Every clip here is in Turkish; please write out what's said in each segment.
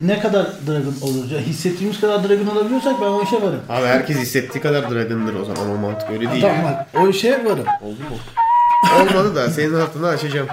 ne kadar dragon olur? Ya hissettiğimiz kadar dragon olabiliyorsak ben o işe varım. Abi herkes hissettiği kadar dragon'dır o zaman. O mantık öyle değil. Tamam bak o işe varım. Oldu mu? Olmadı da senin hattını açacağım.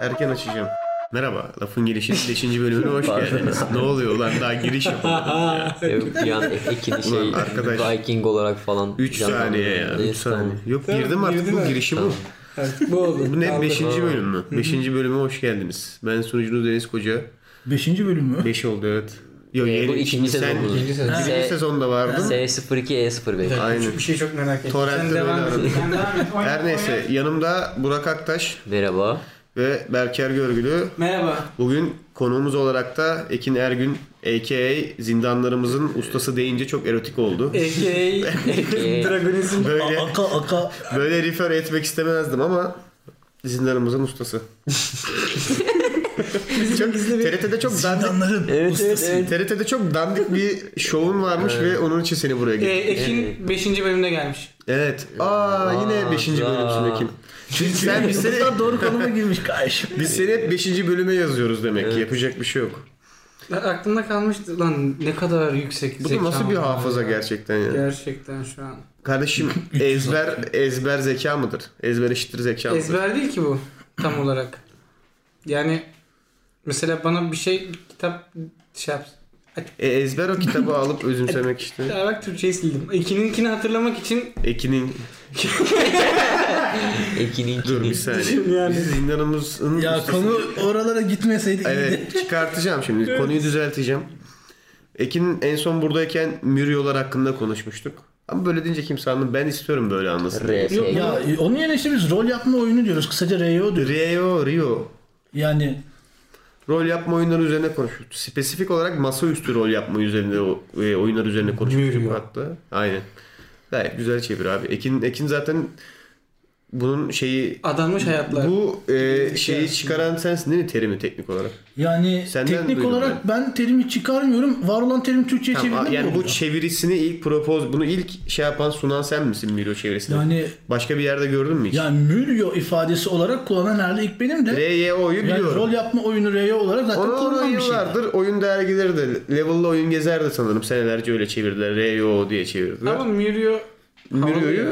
Erken açacağım. Merhaba, Lafın Gelişi 5. bölümüne hoş geldiniz. ne oluyor lan daha giriş yapamadım ya. Yok bir an Ekin'i şey Ulan arkadaş. Viking olarak falan 3 canlandırdım. saniye ya, 3 Neyse, saniye. tamam. Yok Tamam, girdim artık girdin bu mi? girişi bu. Evet, bu oldu. Bu ne Kaldı. 5. bölüm mü? 5. bölüme hoş geldiniz. Ben sunucunuz Deniz Koca. Beşinci bölüm mü? 5 oldu evet. Yok yeni bu ikinci sen sezonumuz. İkinci sezon. birinci S- sezonda vardın. S02 E05. Aynen. Bir şey çok merak ettim. Torrent'te Sen devam böyle aradım. Sen Her neyse yanımda Burak Aktaş Merhaba. ve Berker Görgülü. Merhaba. Bugün konuğumuz olarak da Ekin Ergün a.k.a. zindanlarımızın ustası deyince çok erotik oldu. A.K.A. Dragonizm. Böyle Aka aka. böyle refer etmek istemezdim ama zindanlarımızın ustası. çok, TRT'de çok dandik Evet evet ustası. evet. TRT'de çok dandik bir şovun varmış ve onun için seni buraya Ee, getirdim. Ekin 5. bölümde gelmiş. Evet. Aa yine 5. Aa. bölümsün Ekin. Çünkü sen biz seni, doğru konuma girmiş kardeşim. biz seni hep 5. bölüme yazıyoruz demek ki. Yapacak bir şey yok. Ya, Aklımda kalmıştı lan ne kadar yüksek Bu da nasıl bir hafıza ya. gerçekten ya. Gerçekten şu an. Kardeşim ezber ezber zeka mıdır? Ezber eşittir zeka mıdır? Ezber değil ki bu tam olarak. Yani mesela bana bir şey kitap şey yap. E, ezber o kitabı alıp özümsemek işte. Ya bak Türkçeyi sildim. İkininkini hatırlamak için Ekin'in Ekin'in dur bir saniye. Yani. Biz zindanımızın Ya konu oralara gitmeseydi iyiydi. Evet çıkartacağım şimdi. Konuyu düzelteceğim. Ekin en son buradayken Müryolar hakkında konuşmuştuk. Ama böyle deyince kimse anlamıyor. Ben istiyorum böyle anlasın. Yok, ya onun yerine işte biz rol yapma oyunu diyoruz. Kısaca RYO diyoruz. Rio, Rio. Yani Rol yapma oyunları üzerine konuştuk. Spesifik olarak masaüstü rol yapma üzerinde o e, oyunlar üzerine Müryo. hatta. Aynen. Gayet güzel çevir abi. Ekin Ekin zaten bunun şeyi adanmış hayatlar. bu e, şeyi çıkaran sensin değil mi terimi teknik olarak? yani Senden teknik olarak ben. terimi çıkarmıyorum. Var olan terim Türkçe'ye Tamam, çevirmek yani bu çevirisini ilk propoz bunu ilk şey yapan sunan sen misin Miro çevirisini? Yani Başka bir yerde gördün mü hiç? yani Müryo ifadesi olarak kullanan herhalde ilk benim de. RYO'yu Yani biliyorum. rol yapma oyunu RYO olarak zaten Onu kullanılan bir şey. yıllardır oyun dergileri de Level'la oyun gezerdi sanırım. Senelerce öyle çevirdiler. RYO diye çevirdiler. Ama Müryo'yu ya.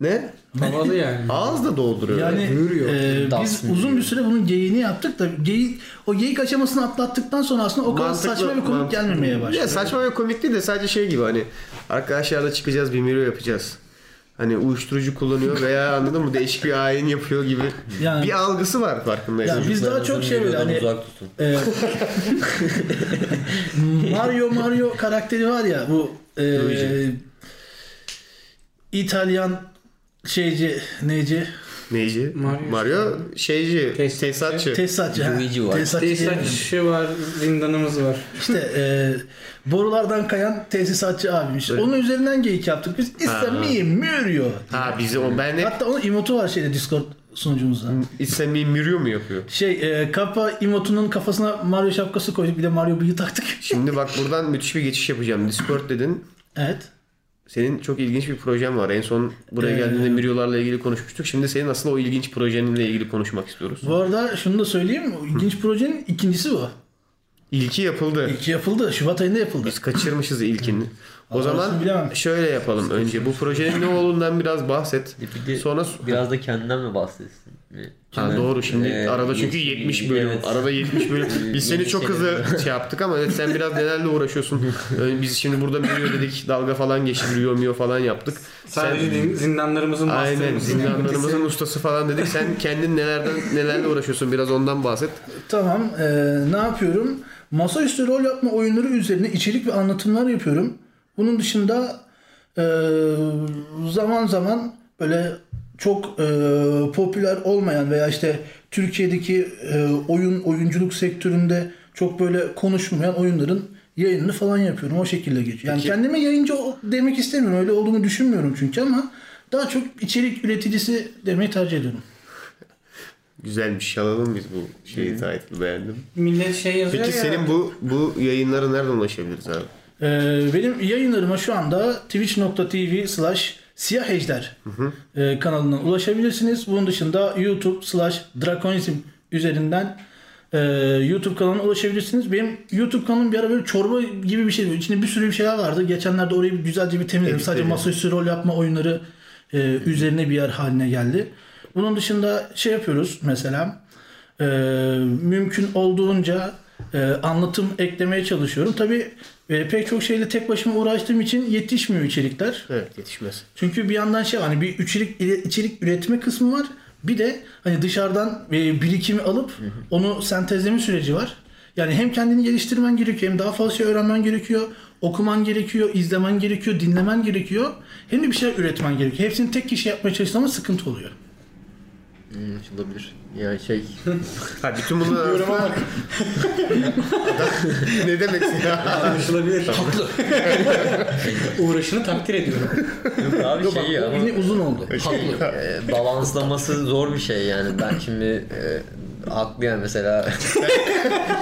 ne? Havalı yani. Ağız da dolduruyor. Yani Müryo. e, biz uzun bir süre bunun geyiğini yaptık da geyik, o geyik aşamasını atlattıktan sonra aslında o kadar Mantıklı- saçma ve komik mantıklı. gelmemeye başladı. Ya saçma ve komik değil de sadece şey gibi hani arkadaşlarla çıkacağız bir Miro yapacağız. Hani uyuşturucu kullanıyor veya anladın mı değişik bir ayin yapıyor gibi Yani- bir algısı var farkındaysan. Ya biz daha çok şey böyle hani uzak tutun. e, Mario Mario karakteri var ya bu e, Luigi. İtalyan şeyci neyci Neyci? Mario. Mario, şeyci, Tesisatçı. tesisatçı. tesisatçı. ha. Luigi var. Tesisatçı. Tesisatçı var, zindanımız var. İşte e, borulardan kayan tesisatçı abimiz. Onun üzerinden geyik yaptık. Biz istemeyim Mario. Ha bizi o ben hep Hatta onun emotu var şeyde Discord sunucumuzda. İstemeyim Mirio mu yapıyor? Şey e, kapa emotunun kafasına Mario şapkası koyduk bir de Mario bıyığı taktık. Şimdi bak buradan müthiş bir geçiş yapacağım. Discord dedin. evet. Senin çok ilginç bir projen var. En son buraya Ee, geldiğinde Mirio'larla ilgili konuşmuştuk. Şimdi senin aslında o ilginç projeninle ilgili konuşmak istiyoruz. Bu arada şunu da söyleyeyim. o İlginç projenin ikincisi bu. İlki yapıldı. İlki yapıldı. Şubat ayında yapıldı. Biz kaçırmışız ilkini. O zaman bilemem. şöyle yapalım önce. Bu projenin ne olduğundan biraz bahset. Bir Sonra biraz da kendinden mi bahsetsin? Ha, doğru şimdi Ee, arada çünkü yetmiş- 70 bölüm. evet. Arada 70 bölüm. Biz seni çok hızlı şey yaptık ama evet sen biraz nelerle uğraşıyorsun. Ee, Biz şimdi burada Mirio dedik. Dalga falan geçtik. Rio Mio falan yaptık. Sadece Sen- zin- zindanlarımızın Aynen zindanlarımızın ustası falan dedik. Sen kendin nelerden nelerle uğraşıyorsun biraz ondan bahset. Tamam. e, ne yapıyorum? Masaüstü rol yapma oyunları üzerine içerik ve anlatımlar yapıyorum. Bunun dışında e, zaman zaman böyle çok e, popüler olmayan veya işte Türkiye'deki e, oyun oyunculuk sektöründe çok böyle konuşmayan oyunların yayınını falan yapıyorum. O şekilde geçiyor. Yani Peki- kendime yayıncı demek istemiyorum. Öyle olduğunu düşünmüyorum çünkü ama daha çok içerik üreticisi demeyi tercih ediyorum. Güzelmiş alalım biz bu şeyi title beğendim. Millet şey yazıyor Peki ya. senin bu bu yayınlara nereden ulaşabiliriz abi? Ee, benim yayınlarıma şu anda twitch.tv slash siyah ejder e, kanalından ulaşabilirsiniz. Bunun dışında youtube slash drakonizm üzerinden e, YouTube kanalına ulaşabilirsiniz. Benim YouTube kanalım bir ara böyle çorba gibi bir şey. İçinde bir sürü bir şeyler vardı. Geçenlerde orayı bir güzelce bir temizledim. Edit Sadece masaüstü rol yapma oyunları e, üzerine bir yer haline geldi. Bunun dışında şey yapıyoruz mesela e, mümkün olduğunca e, anlatım eklemeye çalışıyorum. Tabii e, pek çok şeyle tek başıma uğraştığım için yetişmiyor içerikler. Evet yetişmez. Çünkü bir yandan şey hani bir içerik içerik üretme kısmı var. Bir de hani dışarıdan e, birikimi alıp onu sentezleme süreci var. Yani hem kendini geliştirmen gerekiyor hem daha fazla şey öğrenmen gerekiyor. Okuman gerekiyor, izlemen gerekiyor, dinlemen gerekiyor. Hem de bir şeyler üretmen gerekiyor. Hepsini tek kişi yapmaya çalıştığın zaman sıkıntı oluyor. Hmm, açılabilir. Yani şey Ha bütün bunlar arasında... ne demek ya? Anlaşılabilir. Haklı. Uğraşını takdir ediyorum. yok abi Yok bak şey o ama uzun oldu. haklı. Ee, balanslaması zor bir şey yani. Ben şimdi e, haklı yani mesela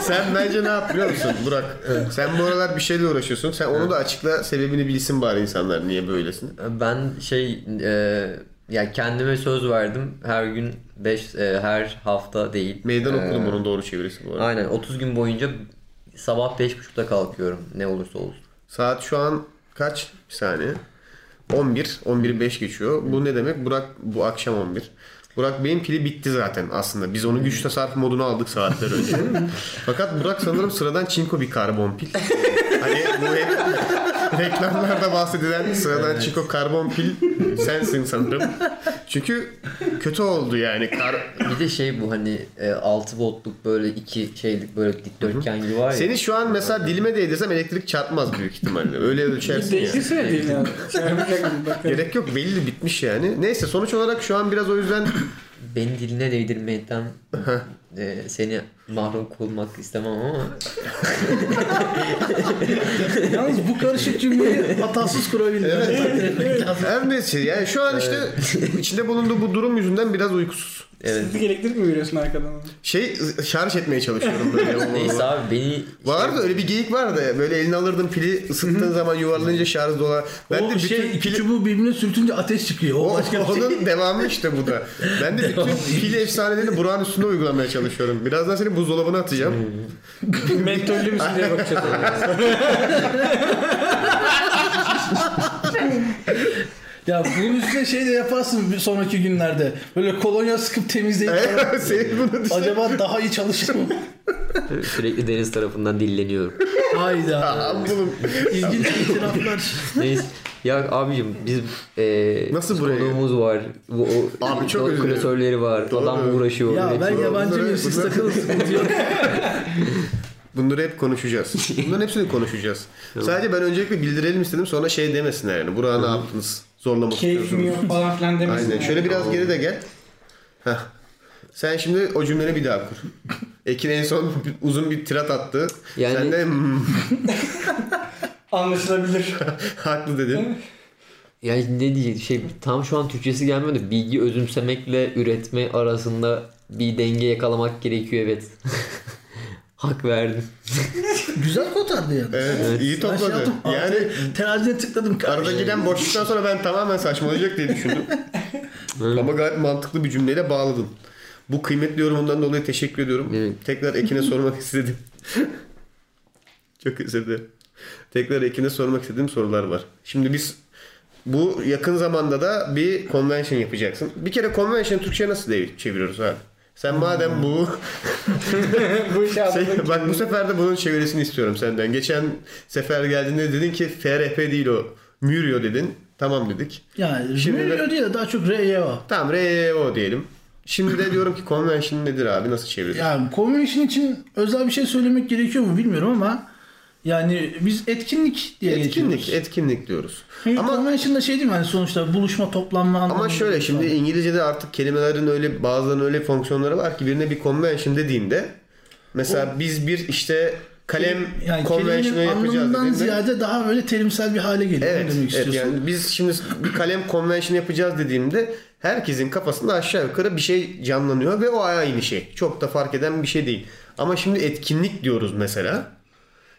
Sen bence ne yap biliyor musun Burak? Sen bu aralar bir şeyle uğraşıyorsun. Sen onu da açıkla sebebini bilsin bari insanlar niye böylesin. ben şey e, ya kendime söz verdim. Her gün 5 her hafta değil. Meydan Ee, okudum onun doğru çevirisi bu arada. Aynen 30 gün boyunca sabah 5.30'da kalkıyorum ne olursa olsun. Saat şu an kaç? Bir saniye. 11. 11'i 5 geçiyor. Bu ne demek? Burak bu akşam 11. Burak Bey'in pili bitti zaten aslında. Biz onu güç tasarruf moduna aldık saatler önce. Fakat Burak sanırım sıradan çinko bir karbon pil. hani bu hep reklamlarda bahsedilen sıradan çinko karbon pil sensin sanırım. Çünkü kötü oldu yani. Kar... Bir de şey bu hani 6 voltluk böyle iki şeylik böyle dikdörtgen gibi var ya. Seni şu an mesela dilime değdirsem elektrik çarpmaz büyük ihtimalle. Öyle ölçersin yani. Bakın. Gerek yok belli bitmiş yani. Neyse sonuç olarak şu an biraz o yüzden Beni diline değdirmekten e, seni mahrum kılmak istemem ama Yalnız bu karışık cümleyi hatasız kurabildim. Takdir etmek lazım. her neyse yani şu an işte içinde bulunduğu bu durum yüzünden biraz uykusuz. Evet. Sizlik elektrik mi veriyorsun arkadan? Şey şarj etmeye çalışıyorum böyle. Neyse abi beni Vardı öyle bir geyik vardı. Böyle elini alırdın pili ısıttığın zaman yuvarlanınca şarj dolar. Ben o de bütün şey iki pili... çubuğu birbirine sürtünce ateş çıkıyor. O, O, başka bir şey. onun devamı işte bu da. Ben de bütün pil efsanelerini Burak'ın üstünde uygulamaya çalışıyorum. Birazdan seni buzdolabına atacağım. Mentollü müsün diye bakacağız. Ya bunun üstüne şey de yaparsın bir sonraki günlerde. Böyle kolonya sıkıp temizleyip Senin bunu düşün. acaba daha iyi çalışır mı? sürekli deniz tarafından dilleniyorum. Hayda. Bunun- İlginç itiraflar. Neyse. Ya abicim biz e, Nasıl buraya- konuğumuz var. Bu, o, Abi çok özür dilerim. klasörleri var. Doğru. Adam uğraşıyor. Ya ben üretiyor. yabancı bunları- bir siz bunları- takılın sıkıntı yok. Bunları hep konuşacağız. Bunların hepsini konuşacağız. Sadece ben öncelikle bildirelim istedim sonra şey demesinler yani. Burak'a ne yaptınız? Zorlamak istiyorsunuz. mi falan filan demesin. Aynen. yani. Şöyle biraz geri de gel. Heh. Sen şimdi o cümleleri bir daha kur. Ekin en son uzun bir tirat attı. Yani- Sen de "Hmm, Anlaşılabilir. haklı dedin. Yani ne diyecek şey tam şu an Türkçesi gelmedi. Bilgi özümsemekle üretme arasında bir denge yakalamak gerekiyor evet. Hak verdim. Güzel kotardı yani. Evet, iyi Ben şey topladı. yaptım, yani yani terazide tıkladım. arada giden boşluktan sonra ben tamamen saçmalayacak diye düşündüm. Ama gayet mantıklı bir cümleyle bağladın. Bu kıymetli yorumundan dolayı teşekkür ediyorum. Evet. Tekrar Ekin'e sormak istedim. Çok özür dilerim. Tekrar Ekin'e sormak istediğim sorular var. Şimdi biz bu yakın zamanda da bir convention yapacaksın. Bir kere convention Türkçe'ye nasıl çeviriyoruz abi? Sen madem bu Bu işi şey, bak bu sefer de bunun çevirisini istiyorum senden. Geçen sefer geldiğinde dedin ki FRP değil o. Murio dedin. Tamam dedik. Yani Şimdi Şimdi de- değil de daha çok RYO. Tamam REO diyelim. Şimdi de diyorum ki convention nedir abi? Nasıl çeviririz? Yani convention için özel bir şey söylemek gerekiyor mu bilmiyorum ama yani biz etkinlik diye etkinlik, geçiyoruz. etkinlik diyoruz. Çünkü Ama convention da şey değil mi hani sonuçta buluşma toplanma ama şöyle şey şimdi var. İngilizce'de artık kelimelerin öyle bazılarının öyle fonksiyonları var ki birine bir convention dediğinde mesela biz bir işte kalem yani convention'ı yapacağız anlamından ziyade daha böyle terimsel bir hale geliyor. Evet, demek evet istiyorsun? yani biz şimdi bir kalem convention yapacağız dediğimde herkesin kafasında aşağı yukarı bir şey canlanıyor ve o aynı şey. Çok da fark eden bir şey değil. Ama şimdi etkinlik diyoruz mesela.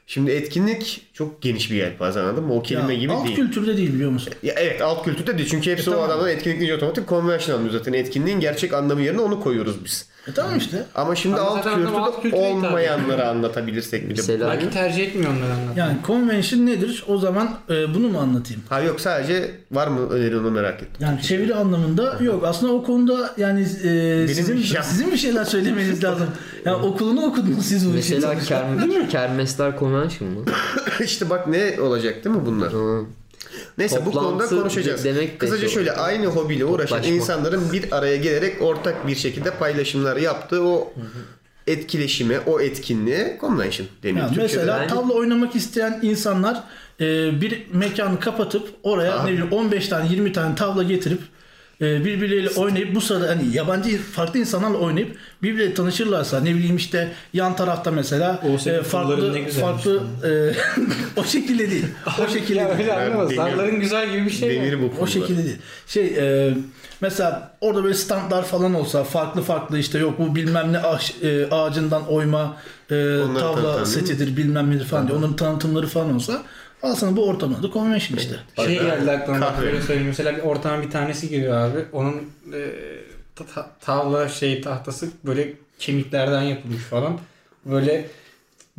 Şimdi etkinlik çok geniş bir yelpaze anladın mı? O kelime Ya, gibi alt değil. kültürde değil biliyor musun? Ya evet alt kültürde değil. Çünkü hepsi E, o tamam. adamdan etkinlik deyince otomatik convention anlıyor zaten. Etkinliğin gerçek anlamı yerine onu koyuyoruz biz. E tamam işte. Ama şimdi Ama alt zaten alt kültürde hitap olmayanları anlatabilirsek bir de. Mesela Belki tercih etmiyor onları anlatmayı. Yani convention nedir? O zaman e, bunu mu anlatayım? Ha yok sadece var mı öneri onu merak ettim. Yani çeviri anlamında yok. Aslında o konuda yani e, sizin ya- sizin bir şeyler söylemeniz lazım. Yani okulunu okudunuz siz bu işi. mesela sonuçta. kerm kermesler convention mı? işte bak ne olacak değil mi bunlar? Hı. Neyse bu konuda Toplantı konuşacağız. de- demek de Kısaca şöyle aynı hobiyle uğraşan Toplaşma. insanların bir araya gelerek ortak bir şekilde paylaşımlar yaptığı o etkileşime, o etkinliğe convention deniyor. Yani mesela bence- tavla oynamak isteyen insanlar e, bir mekanı kapatıp oraya Abi. ne bileyim 15 tane 20 tane tavla getirip birbirleriyle oynayıp bu sırada hani yabancı farklı insanlarla oynayıp birbirleriyle tanışırlarsa ne bileyim işte yan tarafta mesela e, farklı ne farklı e, o şekilde değil. O şekilde Ya değil. Zarların güzel gibi bir şey mi? Demiri bu O şekilde değil. Şey e, mesela orada böyle standlar falan olsa farklı farklı işte yok bu bilmem ne ağaç, e, ağacından oyma e, Onları tavla setidir bilmem nedir falan diye onların tanıtımları falan olsa aslında bu ortamda da convention işte. Şey geldi aklıma böyle söyleyeyim. Mesela bir ortağın bir tanesi giriyor abi. Onun e, ta- ta- tavla şey tahtası böyle kemiklerden yapılmış falan. Böyle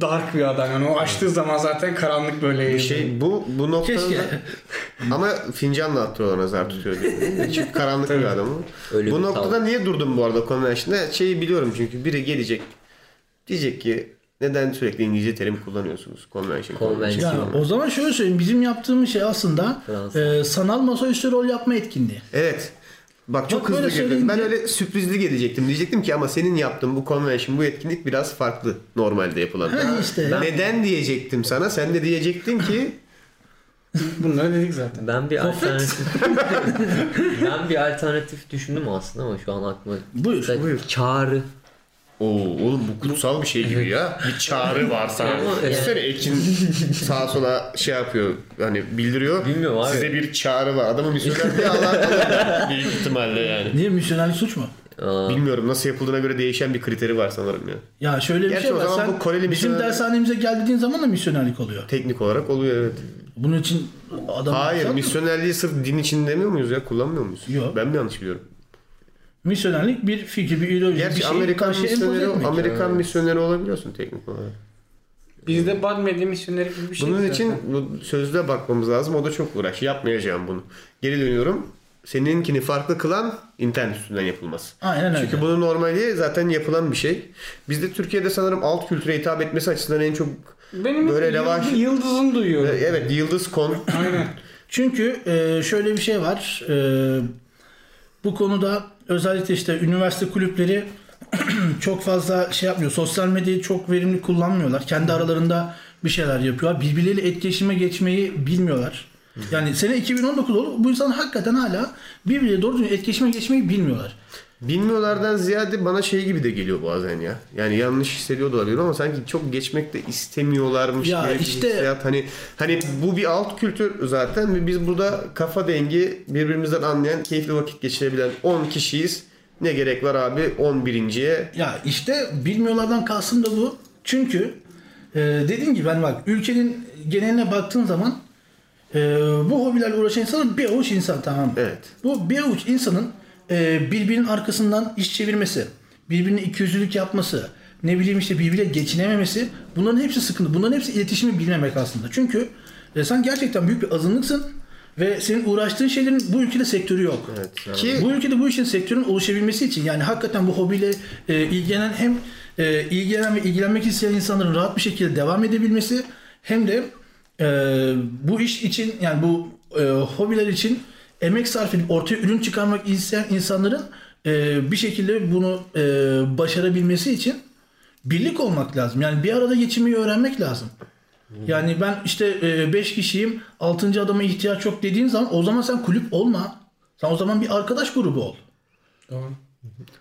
dark bir adam. Yani o açtığı zaman zaten karanlık böyle Bir şey bu bu noktada Keşke. ama fincanla attı ona zar tutuyor diye. Çünkü karanlık bir adam o. Öyle bu bir noktada tavla. niye durdum bu arada convention'da? Şeyi biliyorum çünkü biri gelecek diyecek ki neden sürekli İngilizce terim kullanıyorsunuz convention? Convention. Yani o zaman şöyle söyleyeyim bizim yaptığımız şey aslında Fransız. e, sanal masaüstü rol yapma etkinliği. Evet. Bak çok Bak hızlı girdin. Ben öyle sürprizli gelecektim. Diyecektim ki ama senin yaptığın bu convention, bu etkinlik biraz farklı normalde yapılan. Ha işte. Neden diyecektim sana? Sen de diyecektin ki Bunları dedik zaten. Ben bir alternatif ben bir alternatif düşündüm aslında ama şu an aklıma Buyur, buyur. çağrı Oo oğlum bu kutsal bir şey gibi ya. Bir çağrı var sana. Ama yani- Düşünsene Ekin sağa sola şey yapıyor. Hani bildiriyor. Bilmiyorum abi. Size bir çağrı var. Adamı misyoner bir Allah alır. Büyük ihtimalle yani. Niye misyonerlik suç mu? Aa, Bilmiyorum nasıl yapıldığına göre değişen bir kriteri var sanırım ya. Ya şöyle bir Gerçi şey var. Sen bu Koreli bizim misyoner- dershanemize gel dediğin zaman da misyonerlik oluyor. Teknik olarak oluyor evet. Bunun için adam Hayır misyonerliği sırf din için demiyor muyuz ya? Kullanmıyor muyuz? Yok. Ben mi yanlış biliyorum? Misyonerlik bir fikir, bir ideoloji, bir Gerçi şey Amerikan empoze misyoneri. Amerikan misyoneri olabiliyorsun teknik olarak. Bizde bad medya misyoneri gibi bir şey. Bunun zaten. için bu sözlüğe bakmamız lazım. O da çok uğraş. Yapmayacağım bunu. Geri dönüyorum. Seninkini farklı kılan internet üstünden yapılması. Aynen öyle. Çünkü bunu normali zaten yapılan bir şey. Bizde Türkiye'de sanırım alt kültüre hitap etmesi açısından en çok Benim böyle lavaş- yıldızını duyuyorum. evet yıldız kon Aynen. Çünkü e, şöyle bir şey var. E, bu konuda özellikle işte üniversite kulüpleri çok fazla şey yapmıyor. Sosyal medyayı çok verimli kullanmıyorlar. Kendi aralarında bir şeyler yapıyorlar. Birbirleriyle etkileşime geçmeyi bilmiyorlar. Yani sene 2019 oldu. Bu insanlar hakikaten hala birbirleriyle doğru düzgün etkileşime geçmeyi bilmiyorlar. Bilmiyorlardan ziyade bana şey gibi de geliyor bazen ya. Yani yanlış hissediyor da olabilir ama sanki çok geçmek de istemiyorlarmış Ya gibi bir işte- hissiyat. Hani hani bu bir alt kültür zaten ve biz burada kafa dengi birbirimizden anlayan, keyifli vakit geçirebilen 10 kişiyiz. Ne gerek var abi 11.ye? Ya işte bilmiyorlardan kalsın da bu. Çünkü e, dediğim gibi ben bak ülkenin geneline baktığın zaman e, bu hobilerle uğraşan insanlar bir avuç insan tamam mı? Evet. Bu bir avuç insanın e, birbirinin arkasından iş çevirmesi, birbirine ikiyüzlülük yapması, ne bileyim işte birbiriyle geçinememesi bunların hepsi sıkıntı. Bunların hepsi iletişimi bilmemek aslında. Çünkü e, sen gerçekten büyük bir azınlıksın ve senin uğraştığın şeylerin bu ülkede sektörü yok. Evet. Ki Bu ülkede bu işin sektörün oluşabilmesi için yani hakikaten bu hobiyle e, ilgilenen hem e, ilgilenen ve ilgilenmek isteyen insanların rahat bir şekilde devam edebilmesi hem de e, bu iş için yani bu e, hobiler için emek sarf edip ortaya ürün çıkarmak isteyen insanların e, bir şekilde bunu e, başarabilmesi için birlik olmak lazım. Yani bir arada geçinmeyi öğrenmek lazım. Yani ben işte 5 kişiyim, 6. adama ihtiyaç yok dediğin zaman o zaman sen kulüp olma. Sen o zaman bir arkadaş grubu ol. Doğru.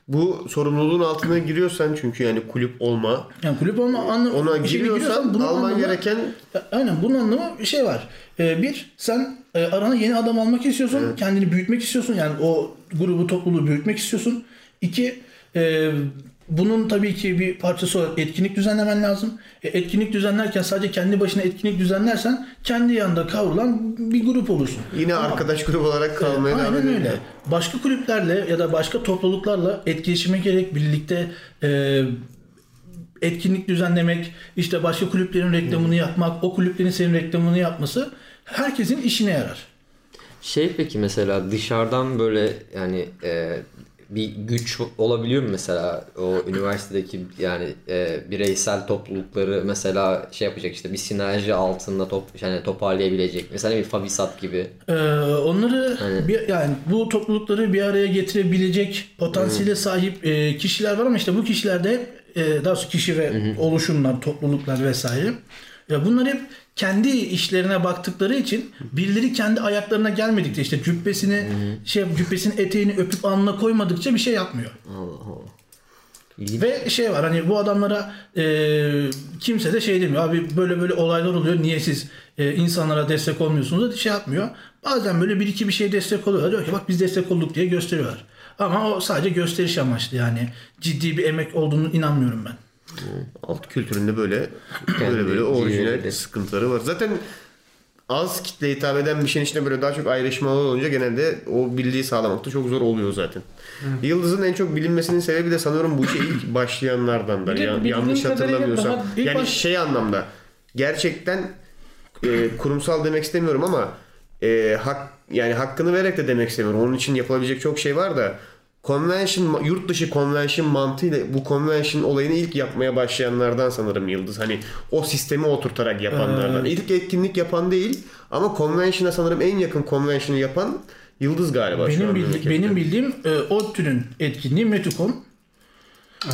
Bu sorumluluğun altına giriyorsan çünkü yani kulüp olma Yani kulüp olma anlamı ona giriyorsan bunun alman anlamı- gereken Aynen bunun anlamı bir şey var. Ee, bir sen e, arana yeni adam almak istiyorsun. Kendini büyütmek istiyorsun. Yani o grubu topluluğu büyütmek istiyorsun. İki e, bunun tabii ki bir parçası olarak etkinlik düzenlemen lazım. E, etkinlik düzenlerken sadece kendi başına etkinlik düzenlersen kendi yanında kavrulan bir grup olursun. Yine Ama- arkadaş grubu olarak kalmaya devam Aynen öyle. Başka kulüplerle ya da başka topluluklarla etkileşime gerek birlikte e, etkinlik düzenlemek, işte başka kulüplerin reklamını yapmak, o kulüplerin senin reklamını yapması herkesin işine yarar. Şey peki mesela dışarıdan böyle yani e, bir güç olabiliyor mu mesela o üniversitedeki yani e, bireysel toplulukları mesela şey yapacak işte bir sinerji altında top yani toparlayabilecek mesela bir Fabisat gibi Ee, onları Aynen. bir, yani bu toplulukları bir araya getirebilecek potansiyele sahip e, kişiler var ama işte bu kişiler de hep e, daha doğrusu kişi ve oluşumlar, topluluklar vesaire. Ya bunlar hep kendi işlerine baktıkları için birileri kendi ayaklarına gelmedikçe işte cübbesini şey cübbesinin eteğini öpüp alnına koymadıkça bir şey yapmıyor. Allah Allah. Ve şey var hani bu adamlara e, kimse de şey demiyor abi böyle böyle olaylar oluyor niye siz e, insanlara destek olmuyorsunuz da şey yapmıyor. Bazen böyle bir iki bir şey destek oluyorlar diyor ki bak biz destek olduk diye gösteriyorlar. Ama o sadece gösteriş amaçlı yani ciddi bir emek olduğunu inanmıyorum ben. Alt kültüründe böyle böyle böyle orijinal sıkıntıları var. Zaten az kitle hitap eden bir şeyin içinde böyle daha çok ayrışmalar olunca genelde o bildiği sağlamakta çok zor oluyor zaten. Yıldız'ın en çok bilinmesinin sebebi de sanıyorum bu işe ilk başlayanlardandır. Ya- yanlış hatırlamıyorsam. Yani baş- şey anlamda gerçekten e, kurumsal demek istemiyorum ama e, hak yani hakkını vererek de demek istemiyorum. Onun için yapılabilecek çok şey var da convention yurt dışı convention mantığıyla bu convention olayını ilk yapmaya başlayanlardan sanırım Yıldız. Hani o sistemi oturtarak yapanlardan. İlk etkinlik yapan değil ama convention'a sanırım en yakın convention'ı yapan Yıldız galiba şu Benim, an bildi- benim bildiğim e, ODTÜ'nün etkinliği Metukom.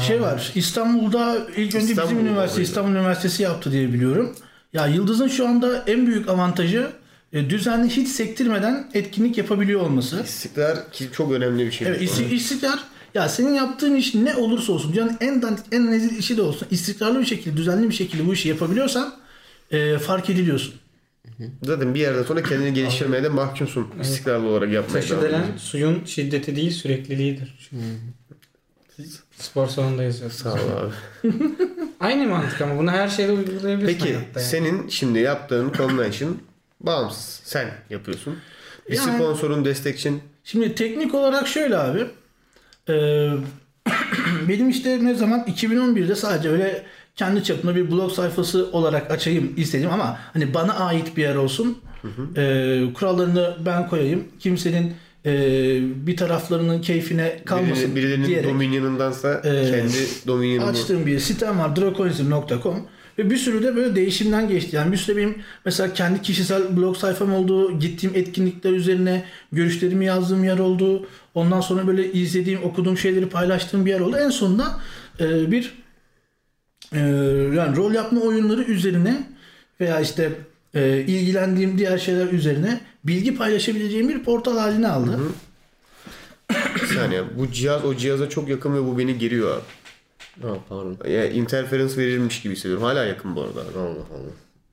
Şey var İstanbul'da ilk önce İstanbul bizim üniversite oluyor. İstanbul Üniversitesi yaptı diye biliyorum. Ya Yıldız'ın şu anda en büyük avantajı e, düzenli hiç sektirmeden etkinlik yapabiliyor olması. İstikrar ki çok önemli bir şey. Evet istik- istikrar ya senin yaptığın iş ne olursa olsun dünyanın en dandik en nezih işi de olsun istikrarlı bir şekilde düzenli bir şekilde bu işi yapabiliyorsan e, fark ediliyorsun. Zaten bir yerden sonra kendini geliştirmeye de mahkumsun. İstikrarlı olarak yapmaya Taşı devam edeceksin. suyun şiddeti değil sürekliliğidir. Spor salonunda yazıyorsun. Sağ ol abi. Aynı mantık ama bunu her şeyde uygulayabilirsin Peki hayatta yani. senin şimdi yaptığın convention bağımsız. Sen yapıyorsun. Bir Yani- sponsorun destekçin Şimdi teknik olarak şöyle abi. e, benim işte ne zaman 2011'de sadece öyle kendi çapımda bir blog sayfası olarak açayım istedim ama hani bana ait bir yer olsun. E, kurallarını ben koyayım. Kimsenin e, bir taraflarının keyfine kalmasın birileri- birilerinin diyerek dominion'ındansa Ee, kendi dominion'unu açtığım bir sitem var draconism.com ve bir sürü de böyle değişimden geçti. Yani bir sürü benim mesela kendi kişisel blog sayfam oldu. Gittiğim etkinlikler üzerine görüşlerimi yazdığım yer oldu. Ondan sonra böyle izlediğim, okuduğum şeyleri paylaştığım bir yer oldu. En sonunda e, bir e, yani rol yapma oyunları üzerine veya işte e, ilgilendiğim diğer şeyler üzerine bilgi paylaşabileceğim bir portal haline aldı. bir saniye. Bu cihaz o cihaza çok yakın ve bu beni geriyor. Ha, pardon. Ya interference verirmiş gibi hissediyorum. Hala yakın bu arada. Allah Allah.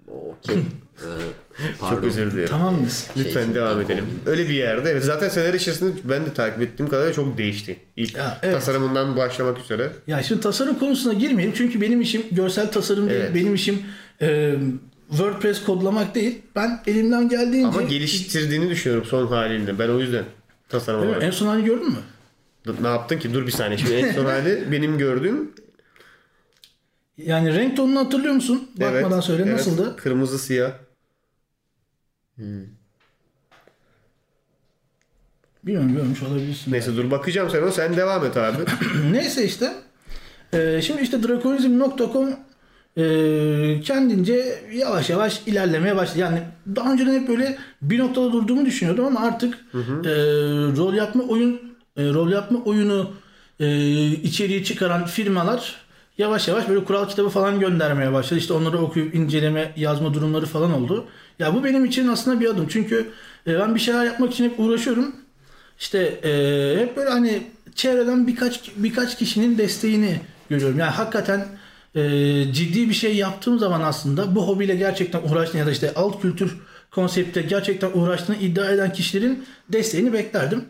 Okey. Ee, Çok pardon. özür dilerim. Tamam mıyız? Lütfen Şey, devam şey, edelim. Öyle bir yerde. Evet, zaten seneler içerisinde ben de takip ettiğim kadarıyla çok değişti. İlk Ya, evet. tasarımından başlamak üzere. Ya şimdi tasarım konusuna girmeyelim çünkü benim işim görsel tasarım değil. Evet. Benim işim e, WordPress kodlamak değil. Ben elimden geldiğince... Ama geliştirdiğini düşünüyorum son halinde. Ben o yüzden tasarım olarak. en son halini gördün mü? Ne yaptın ki? Dur bir saniye. Şimdi en son hali benim gördüğüm Yani renk tonunu hatırlıyor musun? Bakmadan evet, söyle evet, nasıldı? Kırmızı siyah. Bilmiyorum görmüş olabilirsin. Neyse dur bakacağım sen o. Sen devam et abi. Neyse işte. E, şimdi işte drakonizm.com e, kendince yavaş yavaş ilerlemeye başladı. Yani daha önceden hep böyle bir noktada durduğumu düşünüyordum ama artık e, rol yapma oyun e, rol yapma oyunu e, içeriği çıkaran firmalar yavaş yavaş böyle kural kitabı falan göndermeye başladı. İşte onları okuyup inceleme, yazma durumları falan oldu. Ya bu benim için aslında bir adım. Çünkü e, ben bir şeyler yapmak için hep uğraşıyorum. İşte e, hep böyle hani çevreden birkaç birkaç kişinin desteğini görüyorum. Yani hakikaten e, ciddi bir şey yaptığım zaman aslında bu hobiyle gerçekten uğraştığını ya da işte alt kültür konsepte gerçekten uğraştığını iddia eden kişilerin desteğini beklerdim.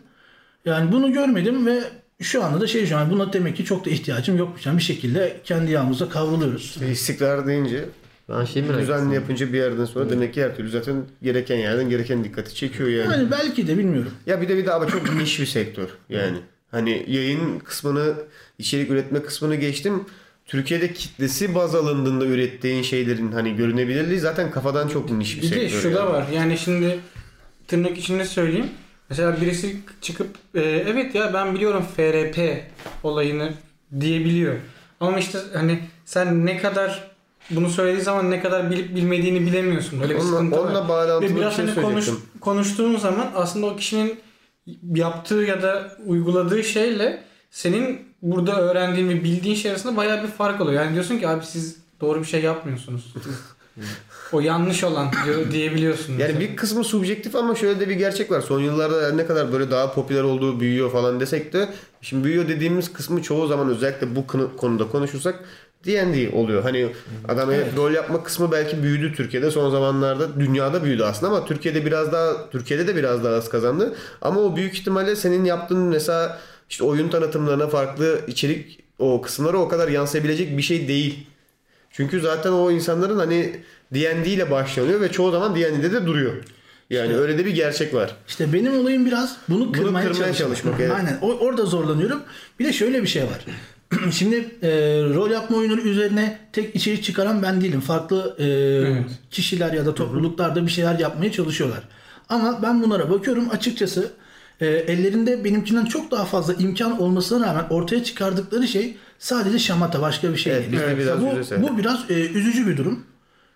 Yani bunu görmedim ve şu anda da şey şu an buna demek ki çok da ihtiyacım yokmuş. Yani bir şekilde kendi yağımıza kavruluyoruz. İstikrar deyince Ben şey merak düzenli ettim. yapınca bir yerden sonra demek ki her türlü zaten gereken yerden gereken dikkati çekiyor yani. Yani belki de bilmiyorum. Ya bir de bir de ama çok niş bir sektör yani. Hani yayın kısmını, içerik üretme kısmını geçtim. Türkiye'de kitlesi baz alındığında ürettiğin şeylerin hani görünebilirliği zaten kafadan çok niş bir, Bir de sektör. şu da yani. var. Yani şimdi tırnak içinde söyleyeyim. Mesela birisi çıkıp e, evet ya ben biliyorum FRP olayını diyebiliyor. Ama işte hani sen ne kadar bunu söylediği zaman ne kadar bilip bilmediğini bilemiyorsun. Böyle bir Onunla, sıkıntı var. onunla bağlantılı Ve bir biraz şey hani konuş, konuştuğun zaman aslında o kişinin yaptığı ya da uyguladığı şeyle senin burada öğrendiğin ve bildiğin şey arasında bayağı bir fark oluyor. Yani diyorsun ki abi siz doğru bir şey yapmıyorsunuz. o yanlış olan diyor, diyebiliyorsun. Yani bir kısmı subjektif ama şöyle de bir gerçek var. Son yıllarda ne kadar böyle daha popüler olduğu büyüyor falan desek de şimdi büyüyor dediğimiz kısmı çoğu zaman özellikle bu konu- konuda konuşursak D&D oluyor. Hani adam evet. rol yapma kısmı belki büyüdü Türkiye'de son zamanlarda dünyada büyüdü aslında ama Türkiye'de biraz daha Türkiye'de de biraz daha az kazandı. Ama o büyük ihtimalle senin yaptığın mesela işte oyun tanıtımlarına farklı içerik o kısımlara o kadar yansıyabilecek bir şey değil. Çünkü zaten o insanların hani D&D ile başlanıyor ve çoğu zaman D&D'de de duruyor. Yani öyle de bir gerçek var. İşte benim olayım biraz bunu kırmaya, kırmaya çalışmak. çalışmak, evet. Aynen. O, orada zorlanıyorum. Bir de şöyle bir şey var. Şimdi e, rol yapma oyunları üzerine tek içerik çıkaran ben değilim. Farklı e, kişiler ya da topluluklar da bir şeyler yapmaya çalışıyorlar. Ama ben bunlara bakıyorum açıkçası e, ellerinde benimkinden çok daha fazla imkan olmasına rağmen ortaya çıkardıkları şey sadece şamata başka bir şey Evet, değil. Ya biraz bu, bu biraz e, üzücü bir durum.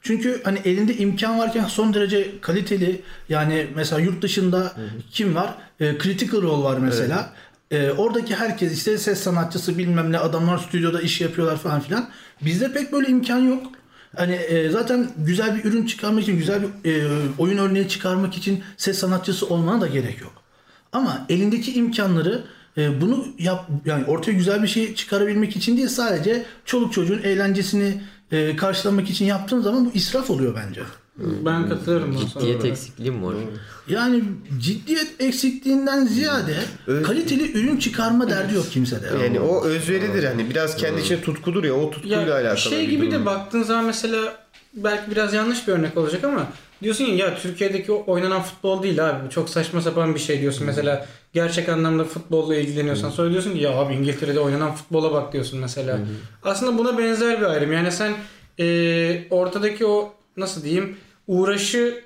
Çünkü hani elinde imkan varken son derece kaliteli yani mesela yurt dışında kim var? E, Critical Role var mesela. E, oradaki herkes işte ses sanatçısı bilmem ne adamlar stüdyoda iş yapıyorlar falan filan. Bizde pek böyle imkan yok. Hani e, zaten güzel bir ürün çıkarmak için, güzel bir e, oyun örneği çıkarmak için ses sanatçısı olmana da gerek yok. Ama elindeki imkanları e, bunu yap yani ortaya güzel bir şey çıkarabilmek için değil sadece çoluk çocuğun eğlencesini e, karşılamak için yaptığın zaman bu israf oluyor bence. ben sonuna Ciddiyet eksikliği mi var? Yani ciddiyet eksikliğinden ziyade kaliteli ürün çıkarma derdi yok kimsede. Yani o özveridir hani biraz kendi içinde tutkudur ya o tutkuyla Ya alakalı şey bir gibi durum. de baktığın zaman mesela belki biraz yanlış bir örnek olacak ama diyorsun ya, ya Türkiye'deki oynanan futbol değil abi. Bu çok saçma sapan bir şey diyorsun. Mesela gerçek anlamda futbolla ilgileniyorsan sonra diyorsun ki ya abi İngiltere'de oynanan futbola bak diyorsun mesela. Aslında buna benzer bir ayrım. Yani sen e, ortadaki o nasıl diyeyim uğraşı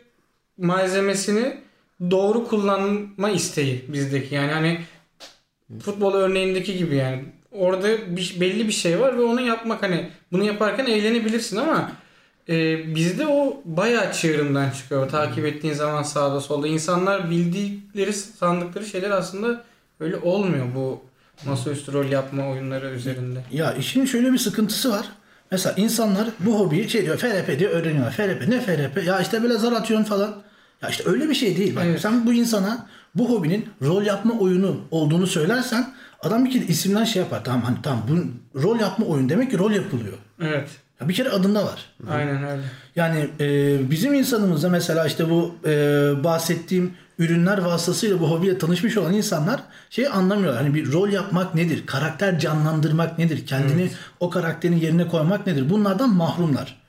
malzemesini doğru kullanma isteği bizdeki. Yani hani futbol örneğindeki gibi yani. Orada bir, belli bir şey var ve onu yapmak hani bunu yaparken eğlenebilirsin ama e, bizde o bayağı çığırından çıkıyor. Takip ettiğin zaman sağda solda insanlar bildikleri sandıkları şeyler aslında öyle olmuyor bu masaüstü rol yapma oyunları üzerinde. Ya işin şöyle bir sıkıntısı var. Mesela insanlar bu hobiyi şey diyor FRP diyor öğreniyorlar. FRP ne FRP? Ya işte böyle zar atıyorsun falan. Ya işte öyle bir şey değil. Bak Evet. sen bu insana bu hobinin rol yapma oyunu olduğunu söylersen adam bir kere isimden şey yapar. Tamam hani tamam bu rol yapma oyun demek ki rol yapılıyor. Evet. Bir kere adında var. Aynen öyle. Yani e, bizim insanımızda mesela işte bu e, bahsettiğim ürünler vasıtasıyla bu hobiyle tanışmış olan insanlar şeyi anlamıyorlar. Hani bir rol yapmak nedir? Karakter canlandırmak nedir? Kendini o karakterin yerine koymak nedir? Bunlardan mahrumlar.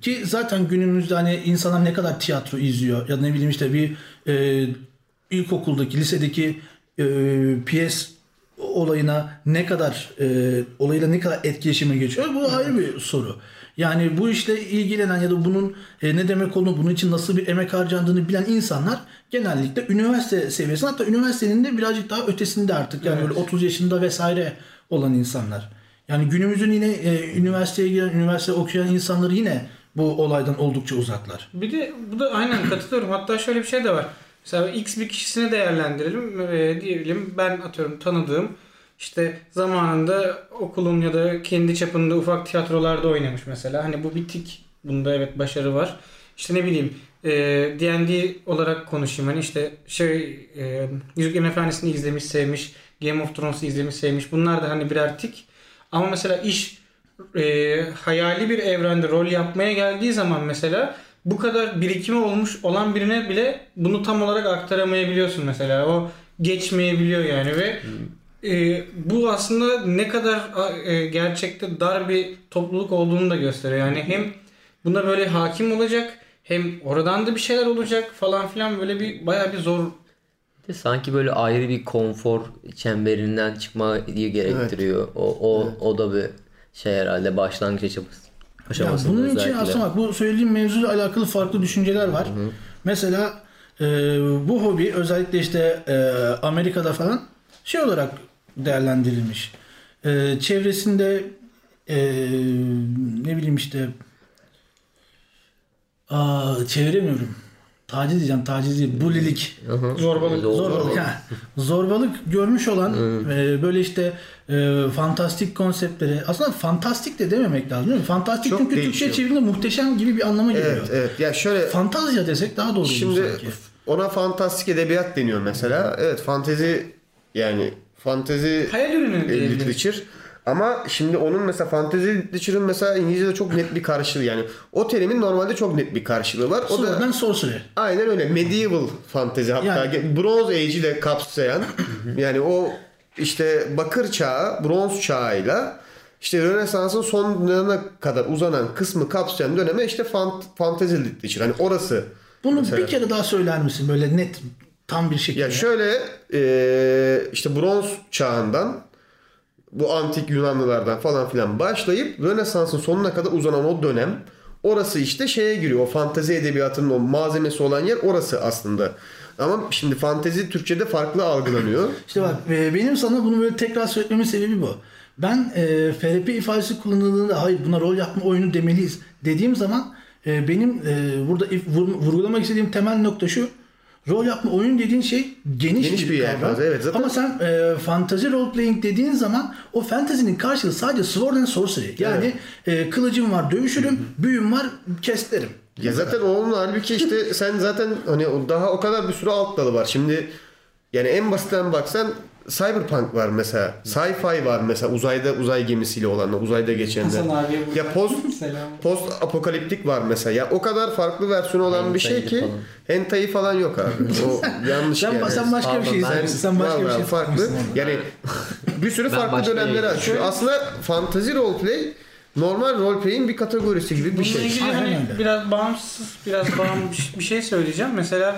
Ki zaten günümüzde hani insanlar ne kadar tiyatro izliyor ya da ne bileyim işte bir e, ilkokuldaki, lisedeki e, piyes olayına ne kadar e, olayla ne kadar etkileşime geçiyor bu ayrı bir soru. Yani bu işle ilgilenen ya da bunun e, ne demek olduğunu, bunun için nasıl bir emek harcandığını bilen insanlar genellikle üniversite seviyesinde hatta üniversitenin de birazcık daha ötesinde artık. Yani böyle 30 yaşında vesaire olan insanlar. Yani günümüzün yine e, üniversiteye giren, üniversite okuyan insanları yine bu olaydan oldukça uzaklar. Bir de bu da aynen katılıyorum. Hatta şöyle bir şey de var. Mesela X bir kişisini değerlendirelim. Ee, diyelim ben atıyorum tanıdığım işte zamanında okulun ya da kendi çapında ufak tiyatrolarda oynamış mesela. Hani bu bir tik. Bunda evet başarı var. İşte ne bileyim e, D&D olarak konuşayım. Hani işte şey e, Yüzüklerin Efendisi'ni izlemiş, sevmiş. Game of Thrones'u izlemiş, sevmiş. Bunlar da hani birer tik. Ama mesela iş e, hayali bir evrende rol yapmaya geldiği zaman mesela bu kadar birikimi olmuş olan birine bile bunu tam olarak aktaramayabiliyorsun mesela. O geçmeyebiliyor yani ve e, bu aslında ne kadar e, gerçekte dar bir topluluk olduğunu da gösteriyor. Yani hem buna böyle hakim olacak hem oradan da bir şeyler olacak falan filan böyle bir bayağı bir zor de sanki böyle ayrı bir konfor çemberinden çıkmayı gerektiriyor. O o o da bir şey herhalde başlangıç aşaması. Aşamasında bunun için özellikle. aslında bak bu söylediğim mevzuyla alakalı farklı düşünceler var. Mesela e, bu hobi özellikle işte e, Amerika'da falan şey olarak değerlendirilmiş. E, çevresinde e, ne bileyim işte aa, çeviremiyorum. Taciz diyeceğim, taciz değil, bulilik. Zorbalık. Zor- Zorbalık, ha. Zorbalık görmüş olan e, böyle işte e, fantastik konseptleri aslında fantastik de dememek lazım değil mi? Fantastik Çok çünkü değişiyor. Türkçe çevirdiğinde muhteşem gibi bir anlama geliyor. Evet evet. Ya şöyle Fantazya desek daha doğru olur Şimdi sanki. ona fantastik edebiyat deniyor mesela. Evet fantezi yani fantezi hayal ürünü diyebiliriz. literature. Ama şimdi onun mesela fantezi literature'ın mesela İngilizce'de çok net bir karşılığı yani. O terimin normalde çok net bir karşılığı var. O da Sword sorcery. aynen öyle medieval fantezi hatta Yani- bronz age'i de kapsayan yani o işte bakır çağı, bronz çağıyla işte Rönesans'ın sonlarına kadar uzanan kısmı kapsayan döneme işte fant- fantezi literature. Hani orası Bunu Mesela- bir kere daha söyler misin böyle net tam bir şekilde? Ya şöyle e, işte bronz çağından bu antik Yunanlılardan falan filan başlayıp Rönesans'ın sonuna kadar uzanan o dönem orası işte şeye giriyor. O fantezi edebiyatının o malzemesi olan yer orası aslında. Ama şimdi fantezi Türkçe'de farklı algılanıyor. İşte bak e, benim sana bunu böyle tekrar söylememin sebebi bu. Ben e, FRP ifadesi kullanıldığında hayır buna rol yapma oyunu demeliyiz dediğim zaman e, benim e, burada if- vur- vurgulamak istediğim temel nokta şu. Rol yapma oyun dediğin şey geniş, Geniş bir, bir kavram. yelpaze, evet. Zaten- Ama sen e, fantazi role playing dediğin zaman o fantazinin karşılığı sadece sword and sorcery. Yani e, kılıcım var dövüşürüm, büyüm var keslerim. Ya zaten onun halbuki işte sen zaten hani daha o kadar bir sürü alt dalı var. Şimdi yani en basitten baksan Cyberpunk var mesela. Sci-fi var mesela uzayda uzay gemisiyle olanlar, uzayda geçenler. Ya post post apokaliptik var mesela. Ya o kadar farklı versiyonu olan bir şey ki falan. hentai falan yok abi. O yanlış Sen, yani. sen başka bir şey izlemişsin. Sen başka bir şey farklı. Yani bir sürü farklı dönemleri açıyor. Aslında fantazi roleplay normal roleplay'in bir kategorisi gibi bir Bununla şey. ilgili Aynen hani biraz bağımsız, biraz bağımsız bir şey söyleyeceğim. Mesela